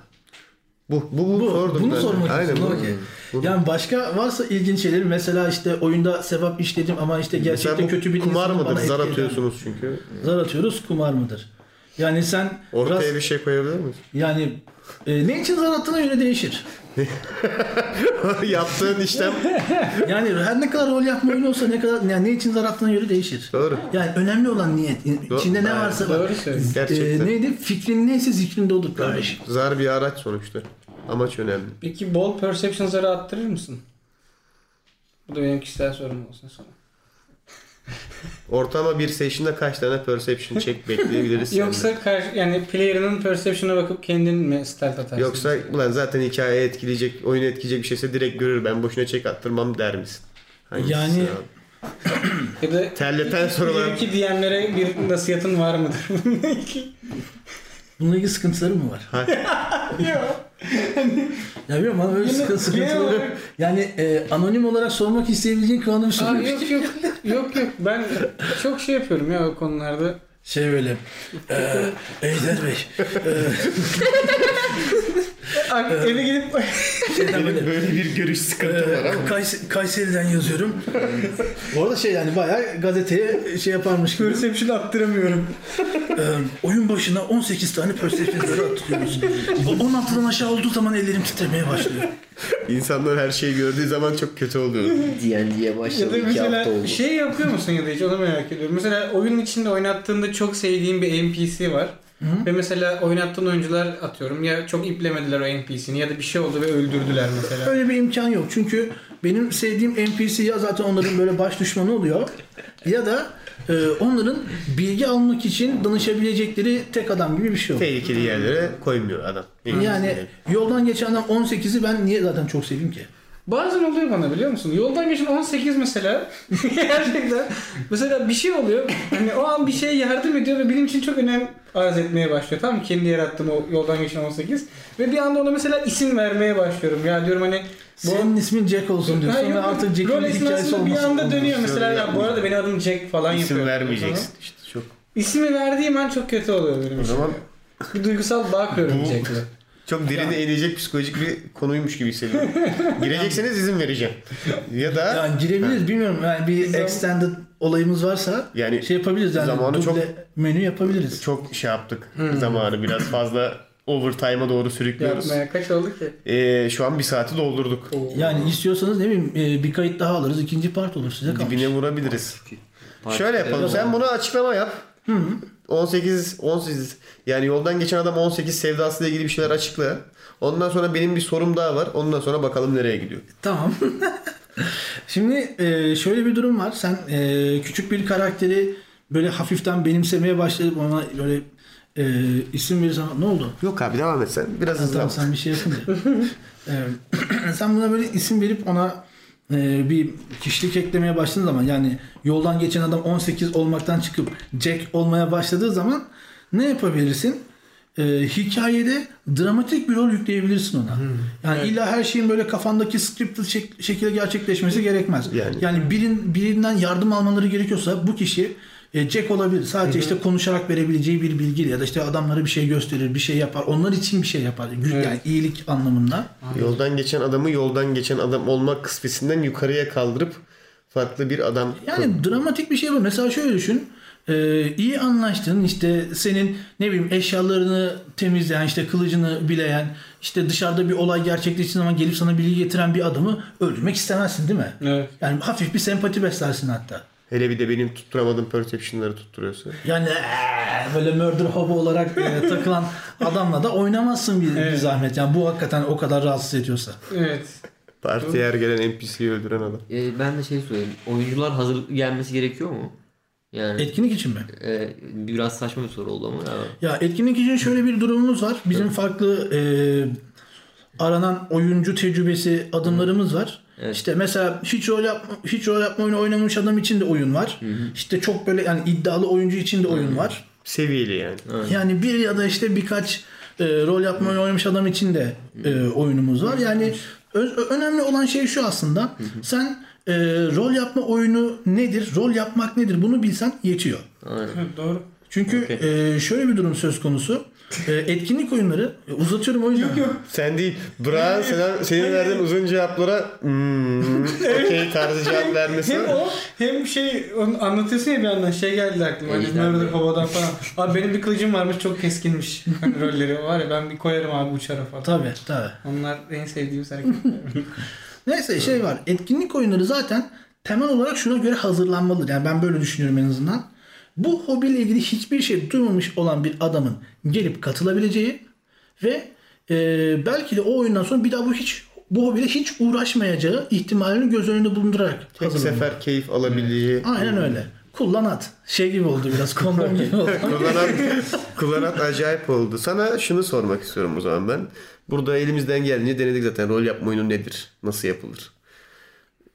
Bu, bu, bu, Bu, sordum bunu ben. sormak Aynen istiyorum. bu. Okey. Bunu- Yani başka varsa ilginç şeyler mesela işte oyunda sevap işledim ama işte Mesela gerçekte bu kötü bir kumar mıdır? bana Zar atıyorsunuz çünkü. Zar atıyoruz kumar mıdır? Yani sen Ortaya biraz- bir şey koyabilir misin? yani e, ne için zar attığına göre değişir. Yaptığın işlem Yani her ne kadar rol yapma oyunu olsa ne kadar yani ne için zar attığına göre değişir. Doğru. Yani önemli olan niyet. İçinde ne Doğru. varsa Doğru bak. söylüyorsun. Gerçekten. E, neydi? Fikrin neyse zikrin de odur kardeşim. zar bir araç sonuçta. Amaç önemli. Peki bol perception zarı attırır mısın? Bu da benim kişisel sorum olsun sana. Ortama bir session'da kaç tane perception check bekleyebiliriz? Yoksa karşı, yani player'ın perception'a bakıp kendin mi stealth atarsın? Yoksa ulan zaten hikaye etkileyecek, oyunu etkileyecek bir şeyse direkt görür. Ben boşuna check attırmam der misin? Hangisi Yani- ya da Terleten sorular. ki DM'lere bir nasihatın var mıdır? Bununla ilgili sıkıntıları mı var? Yok. Ya bilmiyorum bana böyle Yine- sıkı- sıkıntıları Yani e, anonim olarak sormak isteyebileceğin konu bir soru. Yok yok. Yok yok. Ben çok şey yapıyorum ya o konularda. Şey böyle. E, Ejder Bey. Ay, Eve gidip Şeyden böyle. Böyle bir görüş sıkıntı var ama. Kays- Kayseri'den yazıyorum. Bu arada şey yani bayağı gazeteye şey yaparmış gibi. perception attıramıyorum. Oyun başına 18 tane perception'ları atıyoruz. 16'dan aşağı olduğu zaman ellerim titremeye başlıyor. İnsanlar her şeyi gördüğü zaman çok kötü oluyor. D&D'ye Ya başladı da iki hafta mesela oldu. şey yapıyor musun ya da hiç onu merak ediyorum. Mesela oyunun içinde oynattığında çok sevdiğin bir NPC var. Ve mesela oynattığın oyuncular atıyorum ya çok iplemediler o NPC'ni ya da bir şey oldu ve öldürdüler mesela. Öyle bir imkan yok. Çünkü benim sevdiğim NPC ya zaten onların böyle baş düşmanı oluyor ya da e, onların bilgi almak için danışabilecekleri tek adam gibi bir şey oluyor. Tehlikeli yerlere koymuyor adam. Yani yoldan geçen adam 18'i ben niye zaten çok seveyim ki? Bazen oluyor bana biliyor musun? Yoldan geçen 18 mesela gerçekten mesela bir şey oluyor. Hani o an bir şeye yardım ediyor ve benim için çok önem arz etmeye başlıyor. Tamam mı? Kendi yarattığım o yoldan geçen 18. Ve bir anda ona mesela isim vermeye başlıyorum. Ya diyorum hani bu Senin ismin Jack olsun ve yok. artık Jack'in hikayesi esnasında bir anda dönüyor mesela ya bu arada benim adım Jack falan yapıyor. İsim vermeyeceksin işte çok. İsmi verdiğim an çok kötü oluyor benim O için. zaman Bir duygusal bağ kuruyorum Bu- Jack'le. Çok derine inecek psikolojik bir konuymuş gibi hissediyorum. Girecekseniz izin vereceğim. Ya da Yani girebiliriz bilmiyorum yani bir extended olayımız varsa Yani şey yapabiliriz yani zamanı çok- menü yapabiliriz. çok şey yaptık. Zamanı biraz fazla overtime'a doğru sürüklüyoruz. Yapmaya kaç oldu ki? Ee, şu an bir saati doldurduk. Yani istiyorsanız ne bileyim e, bir kayıt daha alırız ikinci part olur size kalmış. Dibine vurabiliriz. Part- Şöyle yapalım. Evet. Sen buna açıklama yap. 18 18 yani yoldan geçen adam 18 sevdasıyla ilgili bir şeyler açıkla. Ondan sonra benim bir sorum daha var. Ondan sonra bakalım nereye gidiyor. Tamam. Şimdi e, şöyle bir durum var. Sen e, küçük bir karakteri böyle hafiften benimsemeye başlayıp ona böyle e, isim verirsen ne oldu? Yok abi devam et sen. Biraz hızlı tamam sen bir şey yapınca. Ee, sen buna böyle isim verip ona e, bir kişilik eklemeye başladığın zaman yani yoldan geçen adam 18 olmaktan çıkıp Jack olmaya başladığı zaman ne yapabilirsin? Ee, hikayede dramatik bir rol yükleyebilirsin ona. Yani illa her şeyin böyle kafandaki scripted şek- şekilde gerçekleşmesi gerekmez. Yani. Yani birin birinden yardım almaları gerekiyorsa bu kişi e, Jack olabilir. Sadece işte konuşarak verebileceği bir bilgiyle ya da işte adamlara bir şey gösterir, bir şey yapar. Onlar için bir şey yapar. Yani iyilik anlamında. Yoldan geçen adamı yoldan geçen adam olmak kısmesinden yukarıya kaldırıp farklı bir adam Yani dramatik bir şey bu. Mesela şöyle düşün. Ee, iyi anlaştın işte senin ne bileyim eşyalarını temizleyen işte kılıcını bileyen işte dışarıda bir olay gerçekleştiği zaman gelip sana bilgi getiren bir adamı öldürmek istemezsin değil mi? Evet. Yani hafif bir sempati beslersin hatta. Hele bir de benim tutturamadığım perception'ları tutturuyorsa. Yani eee, böyle murder hobo olarak e, takılan adamla da oynamazsın bir, bir Evet. zahmet. Yani bu hakikaten o kadar rahatsız ediyorsa. Evet. Partiye her gelen NPC'yi öldüren adam. Ee, ben de şey söyleyeyim. Oyuncular hazır gelmesi gerekiyor mu? Yani Etkinlik için mi? e, biraz saçma bir soru oldu ama. Ya. Ya etkinlik için şöyle bir durumumuz var. Bizim farklı e, aranan oyuncu tecrübesi adımlarımız var. Evet. İşte mesela hiç rol yapma, hiç rol yapma oyunu oynamamış adam için de oyun var. İşte çok böyle yani iddialı oyuncu için de oyun var. Seviyeli yani. Yani bir ya da işte birkaç e, rol yapma oyunu oynamış adam için de e, oyunumuz var. Yani ö- önemli olan şey şu aslında. Sen e, rol yapma oyunu nedir? Rol yapmak nedir? Bunu bilsen yetiyor. Aynen. Doğru. Çünkü Okey. e, şöyle bir durum söz konusu. E, etkinlik oyunları e, uzatıyorum o yüzden. Yok yok. Sen değil. Brian senin, senin verdiğin uzun cevaplara hmm, okey tarzı cevap vermesi. Hem o hem şey onu anlatıyorsun ya bir yandan şey geldi aklıma. Hani Murder? Hobo'dan falan. Abi benim bir kılıcım varmış çok keskinmiş. Hani rolleri var ya ben bir koyarım abi uçara falan. Tabii tabii. Onlar en sevdiğim hareketler. Neyse şey var. Etkinlik oyunları zaten temel olarak şuna göre hazırlanmalı. Yani ben böyle düşünüyorum en azından. Bu hobiyle ilgili hiçbir şey duymamış olan bir adamın gelip katılabileceği ve e, belki de o oyundan sonra bir daha bu hiç bu hobiyle hiç uğraşmayacağı ihtimalini göz önünde bulundurarak Tek sefer keyif alabileceği. Aynen öyle. Kullan at. Şey gibi oldu biraz kondom gibi oldu. Kullanan, kullanan acayip oldu. Sana şunu sormak istiyorum o zaman ben. Burada elimizden geldiğince denedik zaten. Rol yapma oyunu nedir? Nasıl yapılır?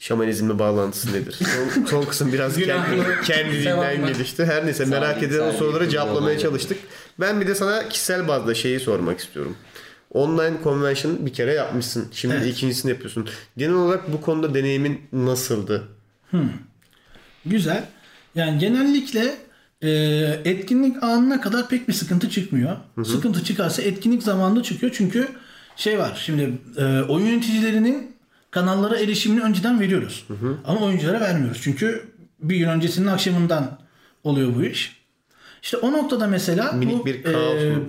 Şamanizmle bağlantısı nedir? Son, son kısım biraz kendi, kendiliğinden gelişti. Her neyse merak edilen o soruları cevaplamaya çalıştık. Ben bir de sana kişisel bazda şeyi sormak istiyorum. Online convention bir kere yapmışsın. Şimdi Evet. ikincisini yapıyorsun. Genel olarak bu konuda deneyimin nasıldı? Güzel. Yani genellikle e, etkinlik anına kadar pek bir sıkıntı çıkmıyor. Sıkıntı çıkarsa etkinlik zamanında çıkıyor. Çünkü şey var şimdi e, oyun yöneticilerinin kanallara erişimini önceden veriyoruz. Ama oyunculara vermiyoruz. Çünkü bir gün öncesinin akşamından oluyor bu iş. İşte o noktada mesela Minik bu bir kaos mu?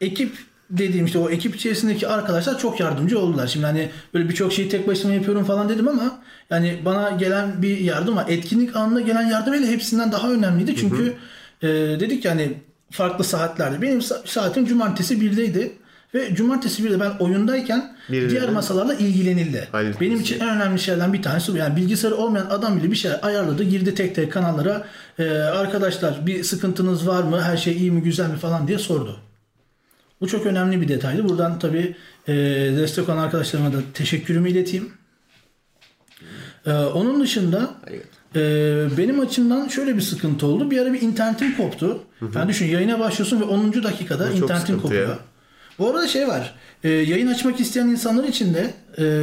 ekip dediğim işte o ekip içerisindeki arkadaşlar çok yardımcı oldular. Şimdi hani böyle birçok şeyi tek başıma yapıyorum falan dedim ama yani bana gelen bir yardım var. Etkinlik anında gelen yardım hele hepsinden daha önemliydi. Çünkü e, dedik yani farklı saatlerde. Benim sa- saatim cumartesi 1'deydi. Ve cumartesi 1'de ben oyundayken Bir diğer de- masalarla ilgilenildi. Halledildi. Benim için en önemli şeylerden bir tanesi bu. Yani bilgisayarı olmayan adam bile bir şeyler ayarladı. Girdi tek tek kanallara. e, arkadaşlar bir sıkıntınız var mı? Her şey iyi mi güzel mi falan diye sordu. Bu çok önemli bir detaydı. Buradan tabii e, destek olan arkadaşlarıma da teşekkürümü ileteyim. E, onun dışında e, benim açımdan şöyle bir sıkıntı oldu. Bir ara bir internetim koptu. Yani düşün yayına başlıyorsun ve 10. dakikada Bu internetin kopuyor. ya. Bu arada şey var. e, yayın açmak isteyen insanlar için de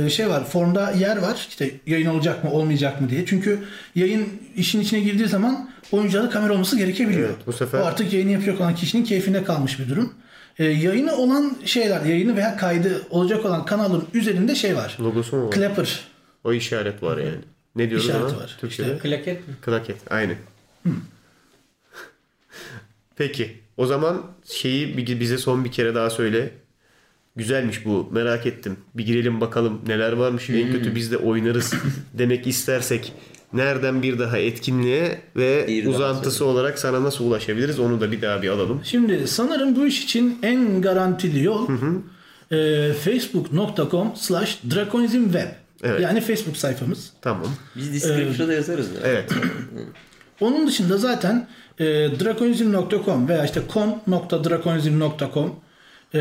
e, şey var. Formda yer var. İşte yayın olacak mı olmayacak mı diye. Çünkü yayın işin içine girdiği zaman oyuncularda kamera olması gerekebiliyor. Evet, bu sefer- O artık yayını yapıyor olan kişinin keyfine kalmış bir durum. E, yayını olan şeyler, yayını veya kaydı olacak olan kanalın üzerinde şey var. Logosu mu var? Clapper O işaret var yani. Ne diyoruz İşareti ona? var. Türkçe'de? Klaket mi? Klaket. Aynı. Peki. O zaman şeyi bize son bir kere daha söyle. Güzelmiş bu. Merak ettim. Bir girelim bakalım neler varmış. En kötü biz de oynarız demek istersek nereden bir daha etkinliğe ve Bir daha uzantısı olarak sana nasıl ulaşabiliriz onu da bir daha bir alalım. Şimdi sanırım bu iş için en garantili yol e, facebook.com slash draconizmweb. Evet. Yani Facebook sayfamız. Tamam. Biz description'da yazarız ya. Evet. Onun dışında zaten e, draconizm.com veya işte con.draconizm.com e,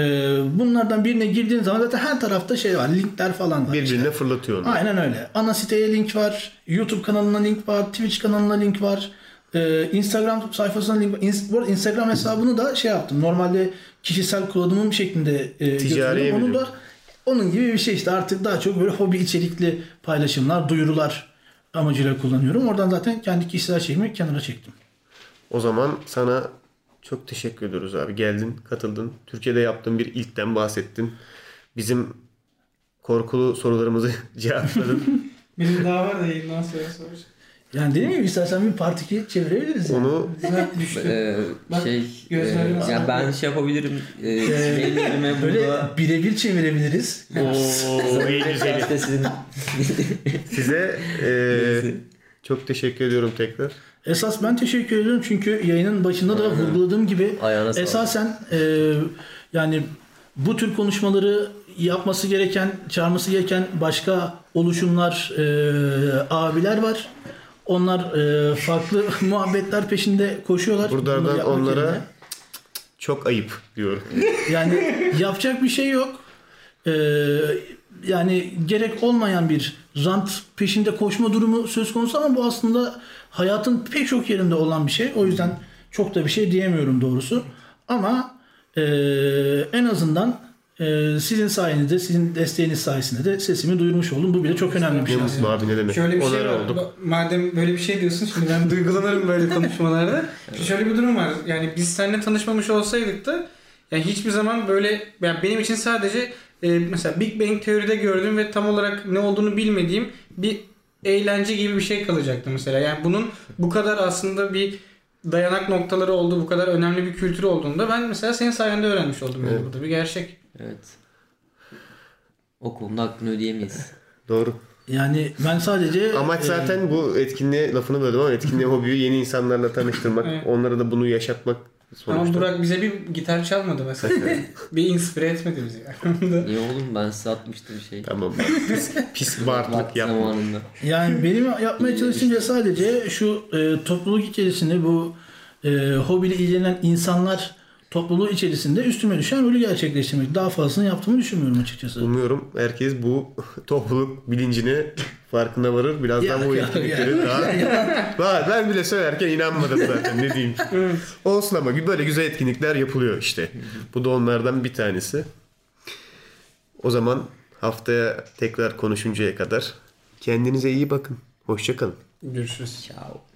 bunlardan birine girdiğin zaman zaten her tarafta şey var. Linkler falan var. Birbirine işte. fırlatıyor onu. Aynen öyle. Ana siteye link var. YouTube kanalına link var. Twitch kanalına link var. Ee, Instagram sayfasına link var. Bu arada Instagram hesabını da şey yaptım. Normalde kişisel kullanımım şeklinde e, götürüyorum. Onu da onun gibi bir şey işte artık daha çok böyle hobi içerikli paylaşımlar, duyurular amacıyla kullanıyorum. Oradan zaten kendi kişisel şeyimi kenara çektim. O zaman sana çok teşekkür ediyoruz abi. Geldin, katıldın. Türkiye'de yaptığın bir ilkten bahsettin. Bizim korkulu sorularımızı cevapladın. Benim daha var da yayından sonra soracağım. Yani dediğim gibi istersen bir part 2 çevirebiliriz. yani. Onu. Ee, Bak, şey e, yani ben şey yapabilirim e, maillerime Böyle burada birebir çevirebiliriz. Oo, en güzeli. Size e, çok teşekkür ediyorum tekrar. Esas ben teşekkür ediyorum çünkü yayının başında da vurguladığım gibi Ayağına esasen e, yani bu tür konuşmaları yapması gereken, çağırması gereken başka oluşumlar, e, abiler var. Onlar e, farklı muhabbetler peşinde koşuyorlar. Buradan onlara- yerine. Çok ayıp diyorum. Yani yapacak bir şey yok. Ee, yani gerek olmayan bir rant peşinde koşma durumu söz konusu ama bu aslında hayatın pek çok yerinde olan bir şey. O yüzden çok da bir şey diyemiyorum doğrusu. Ama e, en azından e, sizin sayenizde, sizin desteğiniz sayesinde de sesimi duyurmuş oldum. Bu bile çok önemli bir şey. mutlu abi ne demek. Şöyle bir şey Onları var. olduk. Madem böyle bir şey diyorsun şimdi ben duygulanırım böyle konuşmalarda. Şimdi Şöyle bir durum var. Yani biz seninle tanışmamış olsaydık da yani hiçbir zaman böyle yani benim için sadece e, mesela Big Bang teoride gördüğüm ve tam olarak ne olduğunu bilmediğim bir eğlence gibi bir şey kalacaktı mesela. Yani bunun bu kadar aslında bir dayanak noktaları olduğu, bu kadar önemli bir kültürü olduğunda ben mesela senin sayende öğrenmiş oldum. Yani. Evet. Bu da bir gerçek. Evet. O konuda hakkını ödeyemeyiz. Doğru. Yani ben sadece Amaç e, zaten bu etkinliğe lafını böldüm ama etkinliğe hobiyi yeni insanlarla tanıştırmak, Evet. onlara da bunu yaşatmak Ama sonuçta. Burak bize bir gitar çalmadı mesela. bir inspire etmedi bizi. Yani. Niye oğlum ben size atmıştım bir şey. Tamam. Pis, pis bağırtılık Vakti yapma. Yani benim yapmaya çalışınca sadece şu e, topluluk içerisinde bu e, hobiyle ilgilenen insanlar topluluğu içerisinde üstüme düşen rolü gerçekleştirmek. Daha fazlasını yaptığımı düşünmüyorum açıkçası. Umuyorum herkes bu topluluk bilincini farkına varır. Birazdan Ya, bu etkinlikleri ya. daha... Daha ben bile söylerken inanmadım zaten ne diyeyim. ki. Olsun ama böyle güzel etkinlikler yapılıyor işte. Bu da onlardan bir tanesi. O zaman haftaya tekrar konuşuncaya kadar kendinize iyi bakın. Hoşçakalın. Görüşürüz. Ciao.